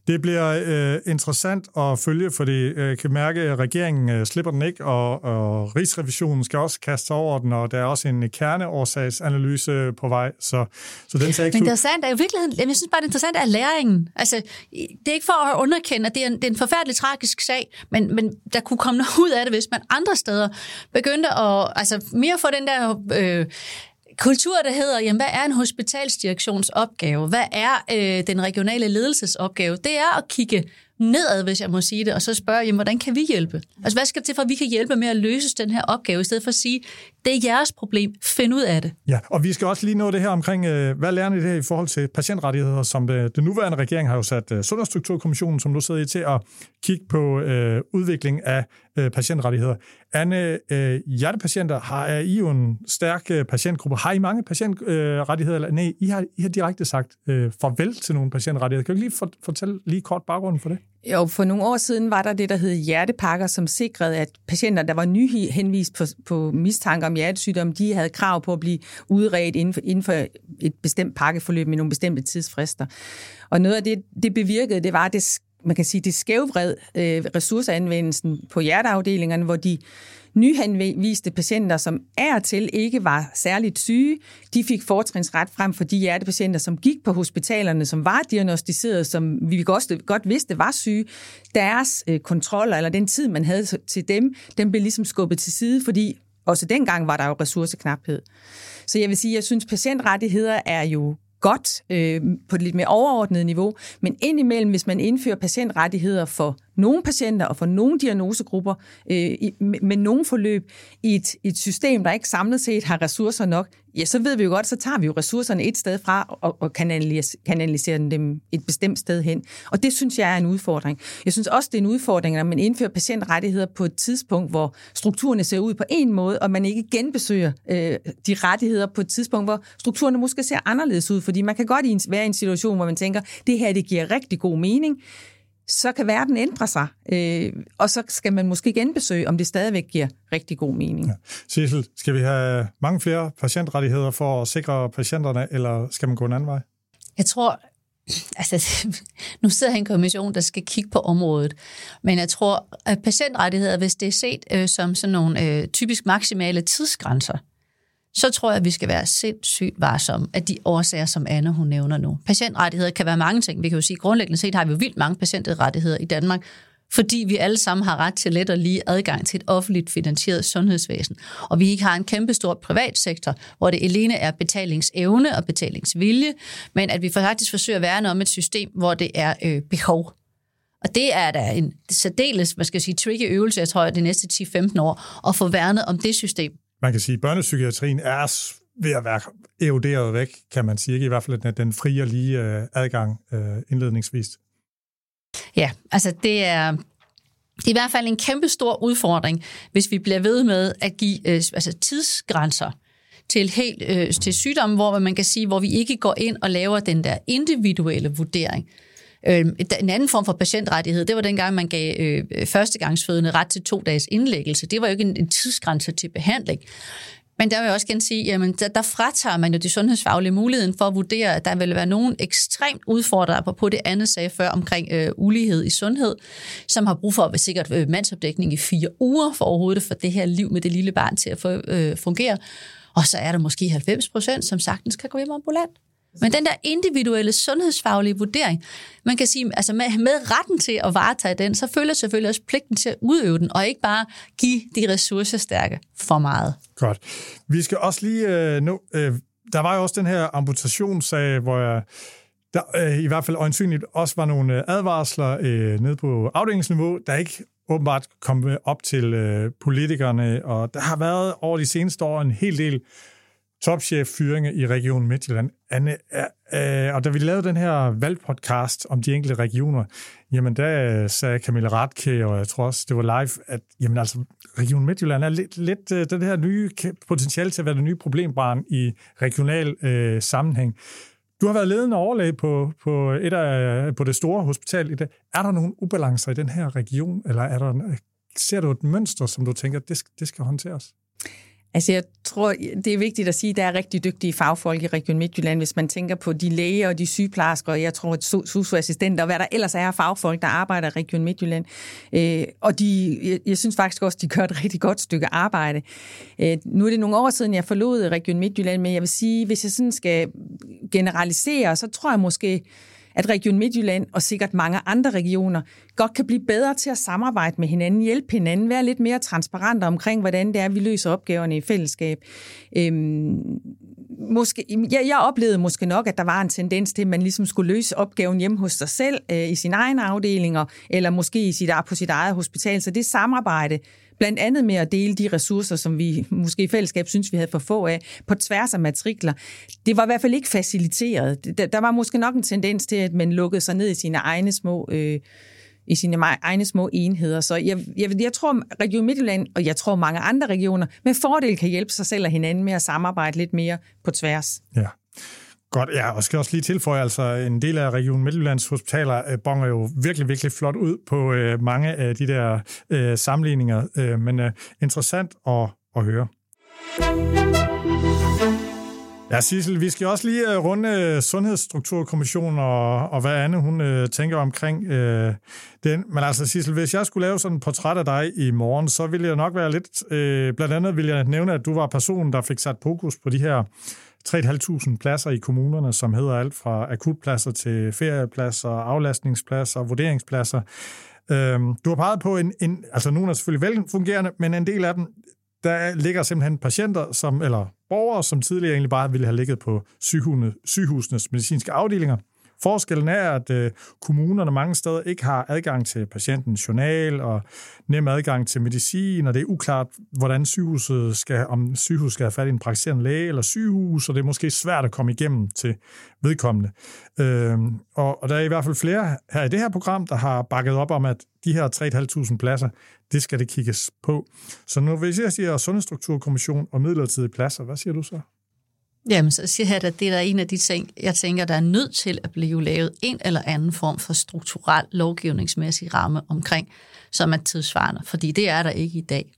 Det bliver øh, interessant at følge, fordi jeg øh, kan mærke, at regeringen øh, slipper den ikke, og, og Rigsrevisionen skal også kaste over den, og der er også en kerneårsagsanalyse på vej, så, så den ser ikke Men interessant er jo virkeligheden, jeg synes bare, det interessante er læringen. Altså, det er ikke for at underkende, at det er en, det er en forfærdelig tragisk sag, men, men der kunne komme noget ud af det, hvis man andre steder begyndte at altså, mere få den der... Øh, kultur, der hedder, jamen, hvad er en hospitalsdirektions opgave? Hvad er øh, den regionale ledelsesopgave? Det er at kigge nedad, hvis jeg må sige det, og så spørge, jamen, hvordan kan vi hjælpe? Altså, hvad skal til for, at vi kan hjælpe med at løse den her opgave, i stedet for at sige, det er jeres problem, find ud af det. Ja, og vi skal også lige nå det her omkring, øh, hvad lærer I det her i forhold til patientrettigheder, som det, den nuværende regering har jo sat øh, Sundhedsstrukturkommissionen, som nu sidder i, til at kigge på øh, udvikling af øh, patientrettigheder. Anne, øh, hjertepatienter, har er I jo en stærk øh, patientgruppe. Har I mange patientrettigheder? Eller, nej, I har, I har direkte sagt øh, farvel til nogle patientrettigheder. Kan du lige fortælle lige kort baggrunden for det? Jo, for nogle år siden var der det, der hed hjertepakker, som sikrede, at patienter, der var nyhenvist på, på mistanke om hjertesygdom, de havde krav på at blive udredt inden for, inden for et bestemt pakkeforløb med nogle bestemte tidsfrister. Og noget af det, det bevirkede, det var, at det, man kan sige, det skævvred øh, ressourceanvendelsen på hjerteafdelingerne, hvor de nyhenviste patienter, som er til ikke var særligt syge, de fik fortrinsret frem for de hjertepatienter, som gik på hospitalerne, som var diagnostiseret, som vi godt, godt vidste var syge. Deres øh, kontroller, eller den tid, man havde til dem, den blev ligesom skubbet til side, fordi også dengang var der jo ressourceknaphed. Så jeg vil sige, jeg synes, patientrettigheder er jo godt øh, på et lidt mere overordnet niveau, men indimellem, hvis man indfører patientrettigheder for nogle patienter og for nogle diagnosegrupper øh, med nogle forløb i et, et system, der ikke samlet set har ressourcer nok, ja, så ved vi jo godt, så tager vi jo ressourcerne et sted fra og, og kanaliserer dem et bestemt sted hen. Og det synes jeg er en udfordring. Jeg synes også, det er en udfordring, når man indfører patientrettigheder på et tidspunkt, hvor strukturerne ser ud på en måde, og man ikke genbesøger øh, de rettigheder på et tidspunkt, hvor strukturerne måske ser anderledes ud, fordi man kan godt være i en situation, hvor man tænker, det her det giver rigtig god mening, så kan verden ændre sig, øh, og så skal man måske genbesøge, om det stadigvæk giver rigtig god mening. Ja. Sissel, skal vi have mange flere patientrettigheder for at sikre patienterne, eller skal man gå en anden vej? Jeg tror, *sniffs* altså, *laughs* nu sidder en kommission, der skal kigge på området, men jeg tror, at patientrettigheder, hvis det er set øh, som sådan nogle øh, typisk maksimale tidsgrænser, så tror jeg, at vi skal være sindssygt varsomme af de årsager, som Anne hun nævner nu. Patientrettigheder kan være mange ting. Vi kan jo sige, at grundlæggende set har vi jo vildt mange patientrettigheder i Danmark, fordi vi alle sammen har ret til let og lige adgang til et offentligt finansieret sundhedsvæsen. Og vi ikke har en kæmpestor privatsektor, hvor det alene er betalingsevne og betalingsvilje, men at vi faktisk forsøger at værne om et system, hvor det er øh, behov. Og det er da en særdeles, hvad skal jeg sige, tricky øvelse, jeg tror, de næste 10-15 år, at få værnet om det system. Man kan sige, at børnepsykiatrien er ved at være eroderet væk, kan man sige. Ikke? I hvert fald den frie og lige øh, adgang øh, indledningsvis. Ja, altså det er, det er i hvert fald en kæmpe stor udfordring, hvis vi bliver ved med at give øh, altså tidsgrænser til, helt, øh, til sygdomme, hvor man kan sige, hvor vi ikke går ind og laver den der individuelle vurdering. Øh, en anden form for patientrettighed, det var dengang, man gav øh, førstegangsfødende ret til to dages indlæggelse. Det var jo ikke en, en tidsgrænse til behandling. Men der vil jeg også gerne sige, jamen der, der fratager man jo de sundhedsfaglige muligheden for at vurdere, at der vil være nogen ekstremt udfordrere på det andet sag før omkring øh, ulighed i sundhed, som har brug for at være sikkert øh, mandsopdækning i fire uger for overhovedet for det her liv med det lille barn til at få, øh, fungere. Og så er der måske 90 procent, som sagtens kan gå hjem ambulant. Men den der individuelle sundhedsfaglige vurdering, man kan sige, altså med, med retten til at varetage den, så følger selvfølgelig også pligten til at udøve den, og ikke bare give de ressourcestærke for meget. Godt. Vi skal også lige øh, nå, øh, der var jo også den her amputationssag, hvor jeg der øh, i hvert fald øjensynligt også var nogle øh, advarsler øh, nede på afdelingsniveau, der ikke åbenbart kom op til øh, politikerne, og der har været over de seneste år en hel del topchef-fyringer i Region Midtjylland. Anne, øh, og da vi lavede den her valgpodcast om de enkelte regioner, jamen der øh, sagde Camilla Ratke, og jeg tror også, det var live, at jamen altså, Region Midtjylland er lidt, lidt øh, den her nye potentiale til at være det nye problembarn i regional øh, sammenhæng. Du har været ledende overlæge på, på, et af, på det store hospital i dag. Er der nogle ubalancer i den her region, eller er der, ser du et mønster, som du tænker, det, det skal håndteres? Altså jeg tror, det er vigtigt at sige, at der er rigtig dygtige fagfolk i Region Midtjylland, hvis man tænker på de læger og de sygeplejersker, og jeg tror, at socioassistenter og hvad der ellers er fagfolk, der arbejder i Region Midtjylland. Øh, og de, jeg, jeg synes faktisk også, de gør et rigtig godt stykke arbejde. Øh, nu er det nogle år siden, jeg forlod Region Midtjylland, men jeg vil sige, hvis jeg sådan skal generalisere, så tror jeg måske, at Region Midtjylland og sikkert mange andre regioner godt kan blive bedre til at samarbejde med hinanden, hjælpe hinanden, være lidt mere transparente omkring, hvordan det er, vi løser opgaverne i fællesskab. Øhm, måske, jeg, jeg oplevede måske nok, at der var en tendens til, at man ligesom skulle løse opgaven hjemme hos sig selv, øh, i sin egen afdelinger, eller måske i sit, på sit eget hospital. Så det samarbejde, blandt andet med at dele de ressourcer, som vi måske i fællesskab synes, vi havde for få af, på tværs af matrikler. Det var i hvert fald ikke faciliteret. Der, var måske nok en tendens til, at man lukkede sig ned i sine egne små... Øh, i sine egne små enheder. Så jeg, jeg, jeg tror, Region Midtjylland, og jeg tror mange andre regioner, med fordel kan hjælpe sig selv og hinanden med at samarbejde lidt mere på tværs. Ja. Godt, ja, og skal også lige tilføje, altså en del af Region Midtjyllands hospitaler øh, bonger jo virkelig, virkelig flot ud på øh, mange af de der øh, sammenligninger, øh, men øh, interessant at, at høre. Ja, Sissel, vi skal også lige øh, runde øh, Sundhedsstrukturkommissionen og, og hvad Anne hun øh, tænker omkring øh, den. Men altså, Sissel, hvis jeg skulle lave sådan et portræt af dig i morgen, så ville jeg nok være lidt... Øh, blandt andet ville jeg nævne, at du var personen, der fik sat fokus på de her 3.500 pladser i kommunerne, som hedder alt fra akutpladser til feriepladser, aflastningspladser, vurderingspladser. Øhm, du har peget på en, en, altså nogle er selvfølgelig velfungerende, men en del af dem, der ligger simpelthen patienter, som, eller borgere, som tidligere egentlig bare ville have ligget på sygehusene, sygehusenes medicinske afdelinger, Forskellen er, at øh, kommunerne mange steder ikke har adgang til patientens journal og nem adgang til medicin, og det er uklart, hvordan sygehuset skal, om sygehuset skal have fat i en praktiserende læge eller sygehus, og det er måske svært at komme igennem til vedkommende. Øh, og, og der er i hvert fald flere her i det her program, der har bakket op om, at de her 3.500 pladser, det skal det kigges på. Så nu hvis jeg siger Sundhedsstrukturkommission og midlertidige pladser, hvad siger du så? Jamen, så siger jeg, at det er en af de ting, jeg tænker, der er nødt til at blive lavet en eller anden form for strukturel lovgivningsmæssig ramme omkring, som er tidsvarende, fordi det er der ikke i dag.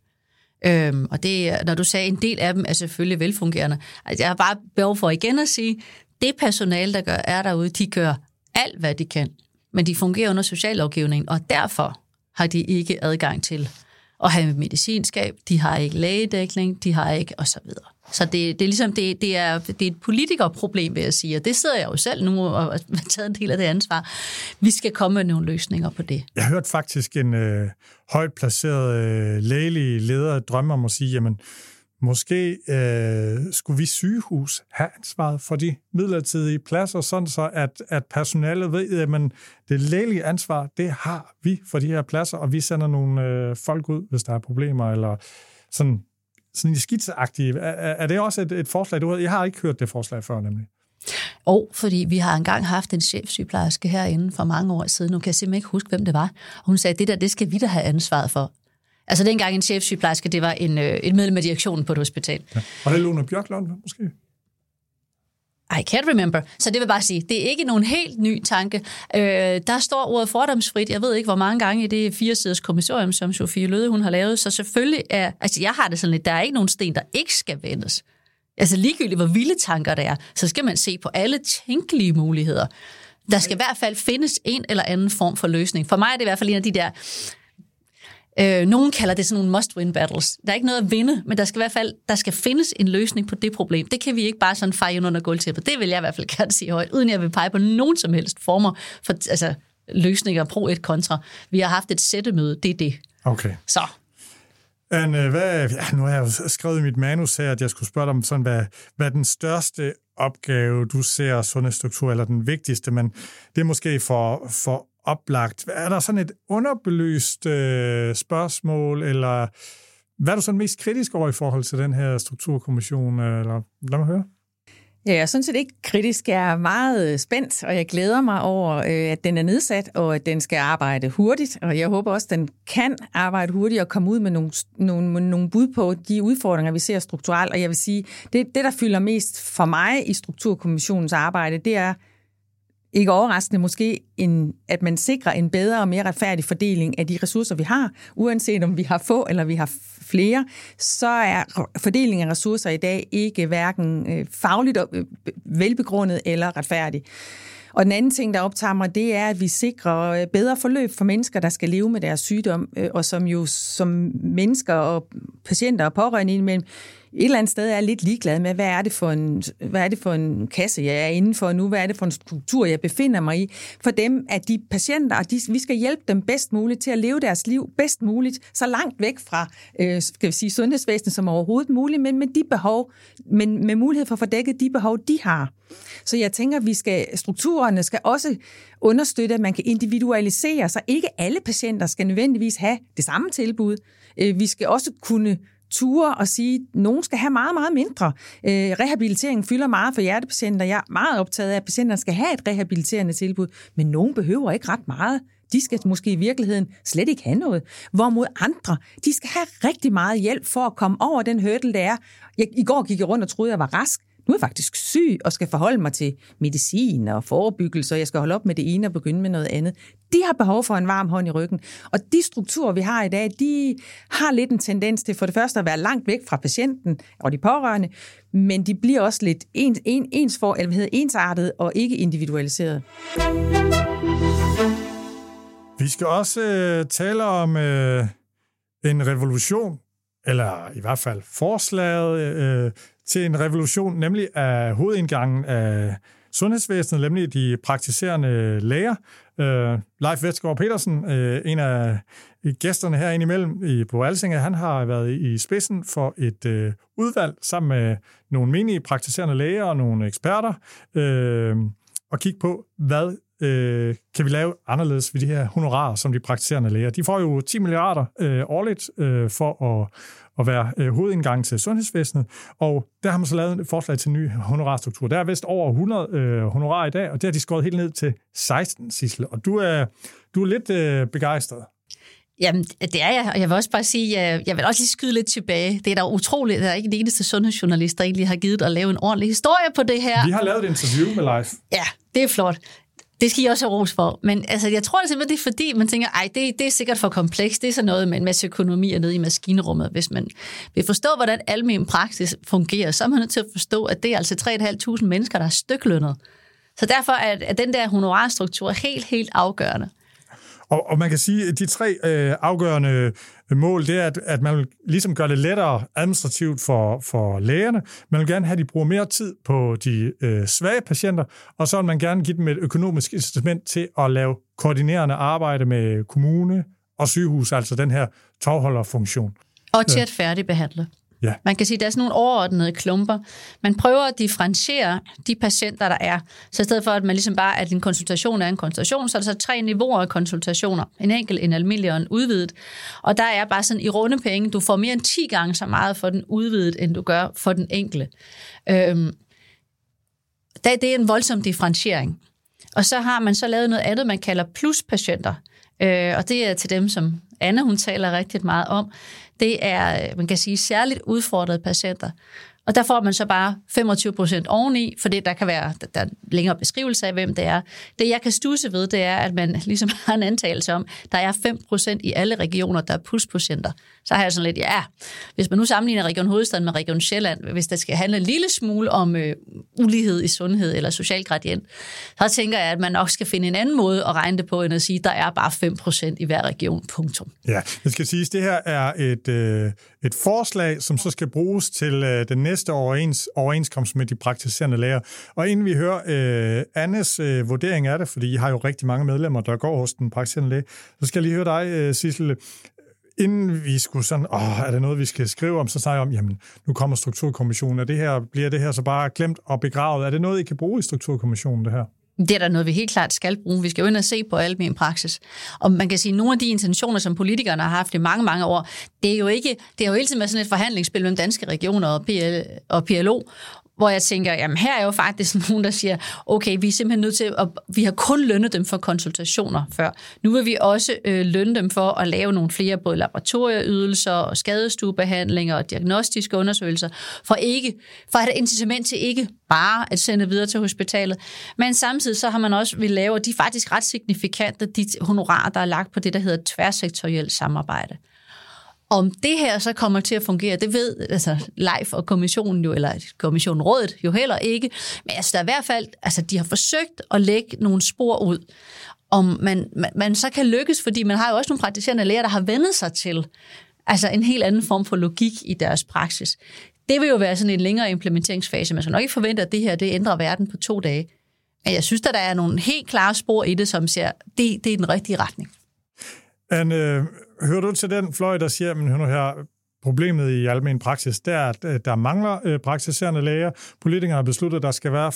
Øhm, og det, når du sagde, en del af dem er selvfølgelig velfungerende. Altså, jeg har bare behov for igen at sige, det personale, der gør, er derude, de gør alt, hvad de kan, men de fungerer under sociallovgivningen, og derfor har de ikke adgang til at have medicinskab, de har ikke lægedækning, de har ikke, og så det, det er ligesom, det, det, er, det er et politikerproblem, vil jeg sige, og det sidder jeg jo selv nu og har taget en del af det ansvar. Vi skal komme med nogle løsninger på det. Jeg hørte faktisk en øh, højt placeret øh, lægelig leder drømme om at sige, jamen, Måske øh, skulle vi sygehus have ansvaret for de midlertidige pladser, sådan så at, at personalet ved, at man, det lægelige ansvar, det har vi for de her pladser, og vi sender nogle øh, folk ud, hvis der er problemer, eller sådan, sådan skitseagtige. Er, er det også et, et forslag, du Jeg har ikke hørt det forslag før, nemlig. Og fordi vi har engang haft en chefsygeplejerske herinde for mange år siden, nu kan jeg simpelthen ikke huske, hvem det var. Hun sagde, det der, det skal vi da have ansvaret for. Altså dengang en chefsygeplejerske, det var en, øh, et medlem af direktionen på et hospital. Ja. Var det Lone Bjørklund måske? I can't remember. Så det vil bare sige, det er ikke nogen helt ny tanke. Øh, der står ordet fordomsfrit. Jeg ved ikke, hvor mange gange i det fire siders kommissorium, som Sofie Løde hun har lavet. Så selvfølgelig er, altså jeg har det sådan lidt, der er ikke nogen sten, der ikke skal vendes. Altså ligegyldigt, hvor vilde tanker der er, så skal man se på alle tænkelige muligheder. Der skal i hvert fald findes en eller anden form for løsning. For mig er det i hvert fald en af de der Øh, nogen kalder det sådan nogle must-win battles. Der er ikke noget at vinde, men der skal i hvert fald der skal findes en løsning på det problem. Det kan vi ikke bare sådan fejre under gulvtæppet. Det vil jeg i hvert fald gerne sige højt, uden jeg vil pege på nogen som helst former for altså, løsninger pro et kontra. Vi har haft et sættemøde, det er det. Okay. Så. Anne, hvad, ja, nu har jeg skrevet i mit manus her, at jeg skulle spørge dig om, sådan, hvad, hvad den største opgave, du ser sundhedsstruktur, eller den vigtigste, men det er måske for, for oplagt. Er der sådan et underbelyst øh, spørgsmål, eller hvad er du sådan mest kritisk over i forhold til den her strukturkommission? Øh, eller, lad mig høre. Ja, jeg synes ikke kritisk. Jeg er meget øh, spændt, og jeg glæder mig over, øh, at den er nedsat, og at den skal arbejde hurtigt. Og jeg håber også, at den kan arbejde hurtigt og komme ud med nogle, nogle, nogle bud på de udfordringer, vi ser strukturelt. Og jeg vil sige, det, det, der fylder mest for mig i Strukturkommissionens arbejde, det er ikke overraskende måske, en, at man sikrer en bedre og mere retfærdig fordeling af de ressourcer, vi har. Uanset om vi har få eller vi har flere, så er fordelingen af ressourcer i dag ikke hverken øh, fagligt øh, velbegrundet eller retfærdig. Og den anden ting, der optager mig, det er, at vi sikrer øh, bedre forløb for mennesker, der skal leve med deres sygdom, og som jo som mennesker og patienter og pårørende imellem et eller andet sted er jeg lidt ligeglad med, hvad er, det for en, hvad er det for en kasse, jeg er inden for nu, hvad er det for en struktur, jeg befinder mig i. For dem er de patienter, og de, vi skal hjælpe dem bedst muligt til at leve deres liv bedst muligt, så langt væk fra øh, skal vi sige, sundhedsvæsenet som overhovedet muligt, men med de behov, men med mulighed for at få dækket de behov, de har. Så jeg tænker, at vi skal, strukturerne skal også understøtte, at man kan individualisere, så ikke alle patienter skal nødvendigvis have det samme tilbud. Øh, vi skal også kunne ture og sige, at nogen skal have meget, meget mindre. Øh, rehabilitering fylder meget for hjertepatienter. Jeg er meget optaget af, at patienterne skal have et rehabiliterende tilbud, men nogen behøver ikke ret meget. De skal måske i virkeligheden slet ikke have noget. Hvorimod andre, de skal have rigtig meget hjælp for at komme over den hurdle, der er. Jeg, I går gik jeg rundt og troede, jeg var rask. Nu er jeg faktisk syg og skal forholde mig til medicin og forebyggelse, og jeg skal holde op med det ene og begynde med noget andet. De har behov for en varm hånd i ryggen. Og de strukturer, vi har i dag, de har lidt en tendens til for det første at være langt væk fra patienten og de pårørende, men de bliver også lidt ens, en, ens for, eller hvad hedder, ensartet og ikke individualiseret. Vi skal også øh, tale om øh, en revolution, eller i hvert fald forslaget øh, til en revolution, nemlig af hovedindgangen af sundhedsvæsenet, nemlig de praktiserende læger. Øh, Leif Vestgaard Petersen, øh, en af gæsterne her indimellem i, på Alsinge, han har været i spidsen for et øh, udvalg sammen med nogle menige praktiserende læger og nogle eksperter, øh, og kigge på, hvad øh, kan vi lave anderledes ved de her honorarer, som de praktiserende læger. De får jo 10 milliarder øh, årligt øh, for at, at være øh, hovedindgang til sundhedsvæsenet, og der har man så lavet et forslag til en ny honorarstruktur. Der er vist over 100 øh, honorarer i dag, og det har de skåret helt ned til 16, Sissel. Og du er, du er lidt øh, begejstret. Jamen, det er jeg, og jeg vil også bare sige, jeg, jeg vil også lige skyde lidt tilbage. Det er da utroligt, at der er ikke den eneste sundhedsjournalist, der egentlig har givet at lave en ordentlig historie på det her. Vi har lavet et interview med Leif. Ja, det er flot. Det skal I også have ros for. Men altså, jeg tror simpelthen, det er fordi, man tænker, ej, det, det er sikkert for komplekst. Det er sådan noget med en masse økonomi nede i maskinrummet. Hvis man vil forstå, hvordan almen praksis fungerer, så er man nødt til at forstå, at det er altså 3.500 mennesker, der er styklønnet. Så derfor er, er den der honorarstruktur helt, helt afgørende. Og, og man kan sige, at de tre øh, afgørende mål, det er, at, at man vil ligesom gøre det lettere administrativt for, for lægerne. Man vil gerne have, at de bruger mere tid på de øh, svage patienter, og så vil man gerne give dem et økonomisk incitament til at lave koordinerende arbejde med kommune og sygehus, altså den her togholderfunktion. Og til at færdigbehandle. Ja. Man kan sige, at der er sådan nogle overordnede klumper. Man prøver at differentiere de patienter, der er. Så i stedet for, at man ligesom bare, at en konsultation er en konsultation, så er der så tre niveauer af konsultationer. En enkelt, en almindelig og en udvidet. Og der er bare sådan i runde penge, du får mere end 10 gange så meget for den udvidet, end du gør for den enkelte. Øhm, det er en voldsom differentiering. Og så har man så lavet noget andet, man kalder pluspatienter. Øh, og det er til dem, som Anne hun taler rigtig meget om det er, øh, man kan sige, særligt udfordrede patienter. Og der får man så bare 25 procent oveni, det der kan være der er længere beskrivelse af, hvem det er. Det, jeg kan stusse ved, det er, at man *laughs* ligesom har en antagelse om, der er 5 procent i alle regioner, der er plusprocenter. Så har jeg sådan lidt, ja, hvis man nu sammenligner Region Hovedstaden med Region Sjælland, hvis der skal handle en lille smule om øh, ulighed i sundhed eller social gradient, så tænker jeg, at man nok skal finde en anden måde at regne det på, end at sige, der er bare 5 procent i hver region, punktum. Ja, det skal siges, det her er et, øh, et forslag, som så skal bruges til øh, den næste overens, overenskomst med de praktiserende læger. Og inden vi hører øh, Annes øh, vurdering af det, fordi I har jo rigtig mange medlemmer, der går hos den praktiserende læge, så skal jeg lige høre dig, øh, Sissel. Inden vi skulle sådan, åh, er det noget, vi skal skrive om, så snakker jeg om, jamen, nu kommer strukturkommissionen, og det her, bliver det her så bare glemt og begravet? Er det noget, I kan bruge i strukturkommissionen, det her? Det er der noget, vi helt klart skal bruge. Vi skal jo ind og se på almen praksis. Og man kan sige, at nogle af de intentioner, som politikerne har haft i mange, mange år, det er jo ikke, det er jo hele tiden sådan et forhandlingsspil mellem danske regioner og, PL, og PLO, hvor jeg tænker, jamen her er jo faktisk *laughs* nogen, der siger, okay, vi er simpelthen nødt til at, vi har kun lønnet dem for konsultationer før. Nu vil vi også øh, lønne dem for at lave nogle flere både laboratorieydelser og skadestuebehandlinger og diagnostiske undersøgelser, for ikke, for at have incitament til ikke bare at sende videre til hospitalet. Men samtidig så har man også vil lave, og de er faktisk ret signifikante, de honorarer, der er lagt på det, der hedder tværsektorielt samarbejde. Om det her så kommer til at fungere, det ved altså Leif og kommissionen jo, eller kommissionen rådet jo heller ikke. Men altså, der er i hvert fald, altså de har forsøgt at lægge nogle spor ud, om man, man, man så kan lykkes, fordi man har jo også nogle praktiserende læger, der har vendet sig til altså en helt anden form for logik i deres praksis. Det vil jo være sådan en længere implementeringsfase. Man skal nok ikke forvente, at det her det ændrer verden på to dage. Men jeg synes, at der er nogle helt klare spor i det, som siger, det, det er den rigtige retning. Anne, hører du til den fløj, der siger, men hør her, problemet i almen praksis, det er, at øh, der mangler øh, praktiserende læger. Politikerne har besluttet, at der skal være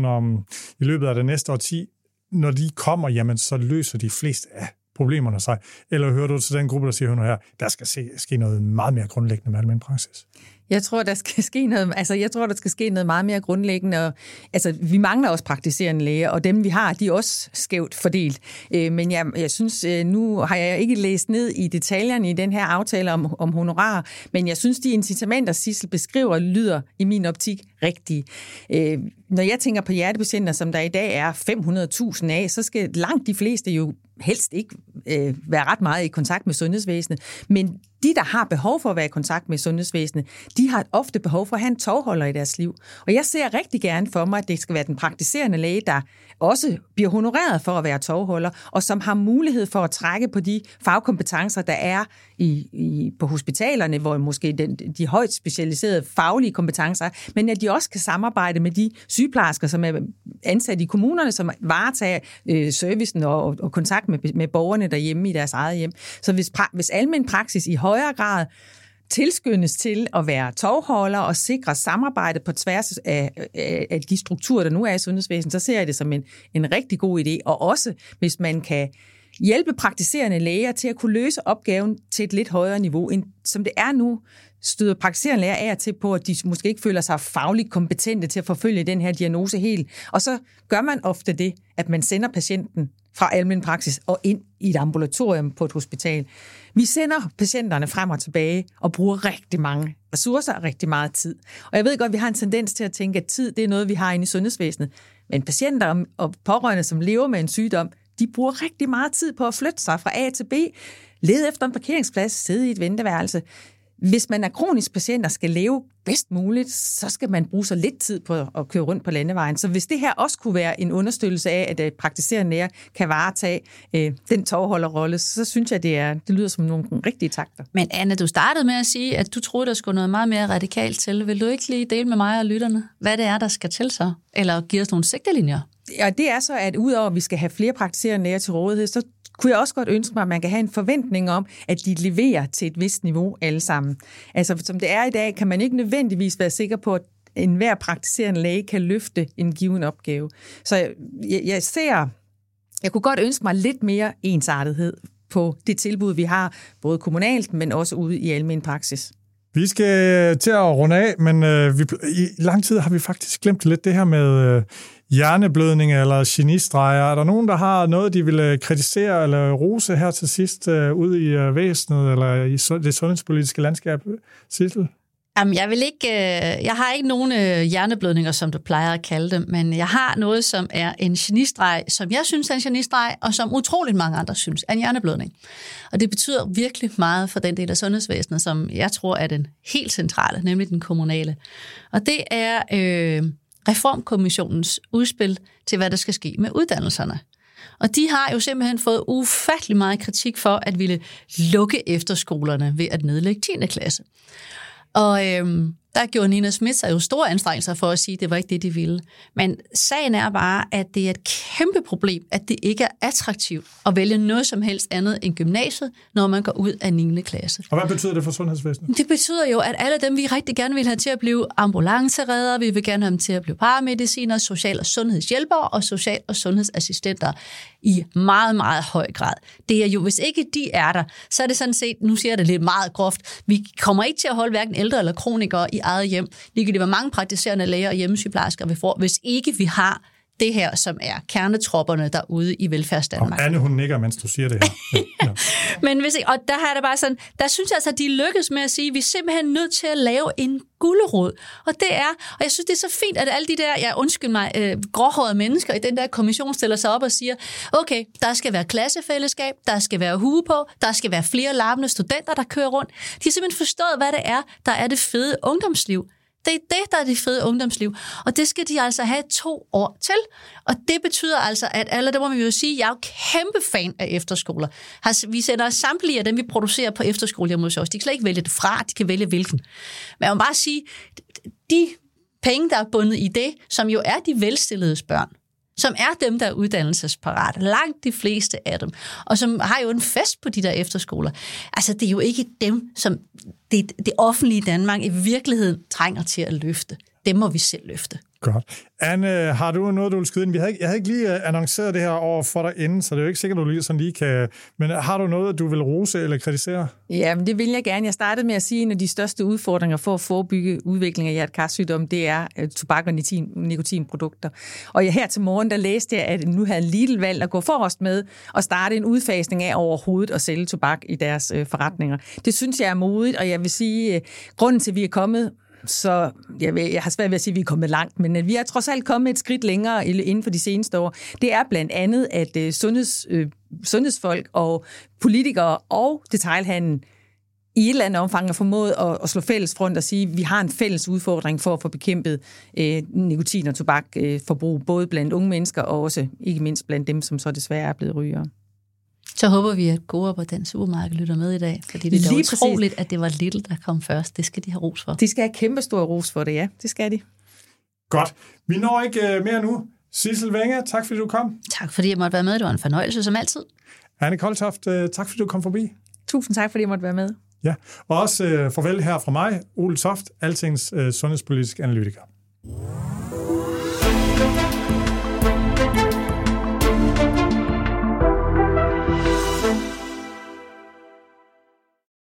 5.000 om i løbet af det næste årti. Når de kommer, jamen, så løser de fleste af problemerne sig. Eller hører du til den gruppe, der siger, hør her, der skal ske noget meget mere grundlæggende med almen praksis? Jeg tror, der skal ske noget, altså jeg tror, der skal ske noget meget mere grundlæggende. Og, altså, vi mangler også praktiserende læger, og dem vi har, de er også skævt fordelt. Øh, men jeg, jeg synes, øh, nu har jeg ikke læst ned i detaljerne i den her aftale om, om honorar, men jeg synes, de incitamenter, Sissel beskriver, lyder i min optik rigtige. Øh, når jeg tænker på hjertepatienter, som der i dag er 500.000 af, så skal langt de fleste jo helst ikke øh, være ret meget i kontakt med sundhedsvæsenet. Men de, der har behov for at være i kontakt med sundhedsvæsenet, de har ofte behov for at have en tovholder i deres liv. Og jeg ser rigtig gerne for mig, at det skal være den praktiserende læge, der også bliver honoreret for at være tovholder, og som har mulighed for at trække på de fagkompetencer, der er i, i, på hospitalerne, hvor måske den, de højt specialiserede faglige kompetencer, men at de også kan samarbejde med de sygeplejersker, som er ansat i kommunerne, som varetager øh, servicen og, og, og kontakt med, med borgerne derhjemme i deres eget hjem. Så hvis, hvis almen praksis i højere grad tilskyndes til at være tovholder og sikre samarbejde på tværs af, af, af de strukturer, der nu er i sundhedsvæsenet, så ser jeg det som en, en rigtig god idé. Og også, hvis man kan hjælpe praktiserende læger til at kunne løse opgaven til et lidt højere niveau, end som det er nu, støder praktiserende læger af til på, at de måske ikke føler sig fagligt kompetente til at forfølge den her diagnose helt. Og så gør man ofte det, at man sender patienten fra almen praksis og ind i et ambulatorium på et hospital. Vi sender patienterne frem og tilbage og bruger rigtig mange ressourcer og rigtig meget tid. Og jeg ved godt, at vi har en tendens til at tænke, at tid det er noget, vi har inde i sundhedsvæsenet. Men patienter og pårørende, som lever med en sygdom, de bruger rigtig meget tid på at flytte sig fra A til B, lede efter en parkeringsplads, sidde i et venteværelse hvis man er kronisk patient og skal leve bedst muligt, så skal man bruge så lidt tid på at køre rundt på landevejen. Så hvis det her også kunne være en understøttelse af, at øh, praktiserende læger kan varetage øh, den tovholderrolle, så synes jeg, det, er, det lyder som nogle rigtige takter. Men Anne, du startede med at sige, at du troede, der skulle noget meget mere radikalt til. Vil du ikke lige dele med mig og lytterne, hvad det er, der skal til så? Eller give os nogle sigtelinjer? Ja, det er så, at udover at vi skal have flere praktiserende læger til rådighed, så kunne jeg også godt ønske mig, at man kan have en forventning om, at de leverer til et vist niveau alle sammen. Altså, som det er i dag, kan man ikke nødvendigvis være sikker på, at enhver praktiserende læge kan løfte en given opgave. Så jeg, jeg ser, jeg kunne godt ønske mig lidt mere ensartethed på det tilbud, vi har, både kommunalt, men også ude i almen praksis. Vi skal øh, til at runde af, men øh, vi, i lang tid har vi faktisk glemt lidt det her med øh, hjerneblødning eller genistreger. Er der nogen, der har noget, de vil øh, kritisere eller rose her til sidst øh, ud i øh, væsenet eller i det sundhedspolitiske landskab? Sissel? Jamen, jeg vil ikke, øh, jeg har ikke nogen øh, hjerneblødninger, som du plejer at kalde dem, men jeg har noget, som er en genistreg, som jeg synes er en genistreg, og som utroligt mange andre synes er en hjerneblødning. Og det betyder virkelig meget for den del af sundhedsvæsenet, som jeg tror er den helt centrale, nemlig den kommunale. Og det er øh, Reformkommissionens udspil til, hvad der skal ske med uddannelserne. Og de har jo simpelthen fået ufattelig meget kritik for at ville lukke efterskolerne ved at nedlægge 10. klasse. Og øhm, der gjorde Nina Smith sig jo store anstrengelser for at sige, at det var ikke det, de ville. Men sagen er bare, at det er et kæmpe problem, at det ikke er attraktivt at vælge noget som helst andet end gymnasiet, når man går ud af 9. klasse. Og hvad betyder det for sundhedsvæsenet? Det betyder jo, at alle dem, vi rigtig gerne vil have til at blive ambulanceredere, vi vil gerne have dem til at blive paramediciner, social- og sundhedshjælpere og social- og sundhedsassistenter i meget, meget høj grad. Det er jo, hvis ikke de er der, så er det sådan set, nu siger jeg det lidt meget groft, vi kommer ikke til at holde hverken ældre eller kronikere i eget hjem. Ligegyldigt hvor mange praktiserende læger og hjemmesygeplejersker vi får, hvis ikke vi har det her, som er kernetropperne derude i velfærdsdanmark. Og Anne, hun nikker, mens du siger det her. *laughs* Ja. Men hvis, og der har det bare sådan, der synes jeg altså, at de lykkes med at sige, at vi er simpelthen nødt til at lave en gullerod. Og det er, og jeg synes, det er så fint, at alle de der, jeg undskyld mig, øh, gråhårede mennesker i den der kommission stiller sig op og siger, okay, der skal være klassefællesskab, der skal være hue på, der skal være flere larmende studenter, der kører rundt. De har simpelthen forstået, hvad det er, der er det fede ungdomsliv. Det er det, der er det fede ungdomsliv. Og det skal de altså have to år til. Og det betyder altså, at alle, der må vi jo sige, jeg er jo kæmpe fan af efterskoler. Vi sender samtlige af dem, vi producerer på efterskole hos os. De kan slet ikke vælge det fra, de kan vælge hvilken. Men jeg må bare sige, de penge, der er bundet i det, som jo er de velstillede børn, som er dem, der er uddannelsesparate. Langt de fleste af dem. Og som har jo en fest på de der efterskoler. Altså, det er jo ikke dem, som det, det offentlige Danmark i virkeligheden trænger til at løfte. Dem må vi selv løfte. Godt. Anne, har du noget, du vil skyde ind? Vi havde ikke, jeg havde ikke lige øh, annonceret det her over for dig inden, så det er jo ikke sikkert, du lige sådan lige kan... Men øh, har du noget, du vil rose eller kritisere? Ja, men det vil jeg gerne. Jeg startede med at sige, at en af de største udfordringer for at forebygge udvikling af hjertekarsygdom, det er øh, tobak og nikotinprodukter. Og jeg, her til morgen, der læste jeg, at nu havde Lidl valgt at gå forrest med og starte en udfasning af overhovedet at sælge tobak i deres forretninger. Det synes jeg er modigt, og jeg vil sige, at grunden til, at vi er kommet så jeg, jeg har svært ved at sige, at vi er kommet langt, men øh, vi er trods alt kommet et skridt længere inden for de seneste år. Det er blandt andet, at øh, sundheds, øh, sundhedsfolk og politikere og detailhandlen i et eller andet omfang har formået at, at slå fælles front og sige, at vi har en fælles udfordring for at få bekæmpet øh, nikotin- og tobakforbrug, øh, både blandt unge mennesker og også ikke mindst blandt dem, som så desværre er blevet rygere. Så håber vi, at Coop og den supermarked lytter med i dag, fordi det er Lige utroligt, præcis. at det var Little, der kom først. Det skal de have ros for. De skal have kæmpe stor ros for det, ja. Det skal de. Godt. Vi når ikke uh, mere nu. Sissel Wenger, tak fordi du kom. Tak fordi jeg måtte være med. Det var en fornøjelse som altid. Anne Koltoft, uh, tak fordi du kom forbi. Tusind tak, fordi jeg måtte være med. Ja, og også uh, farvel her fra mig, Ole Toft, Altings uh, sundhedspolitisk analytiker.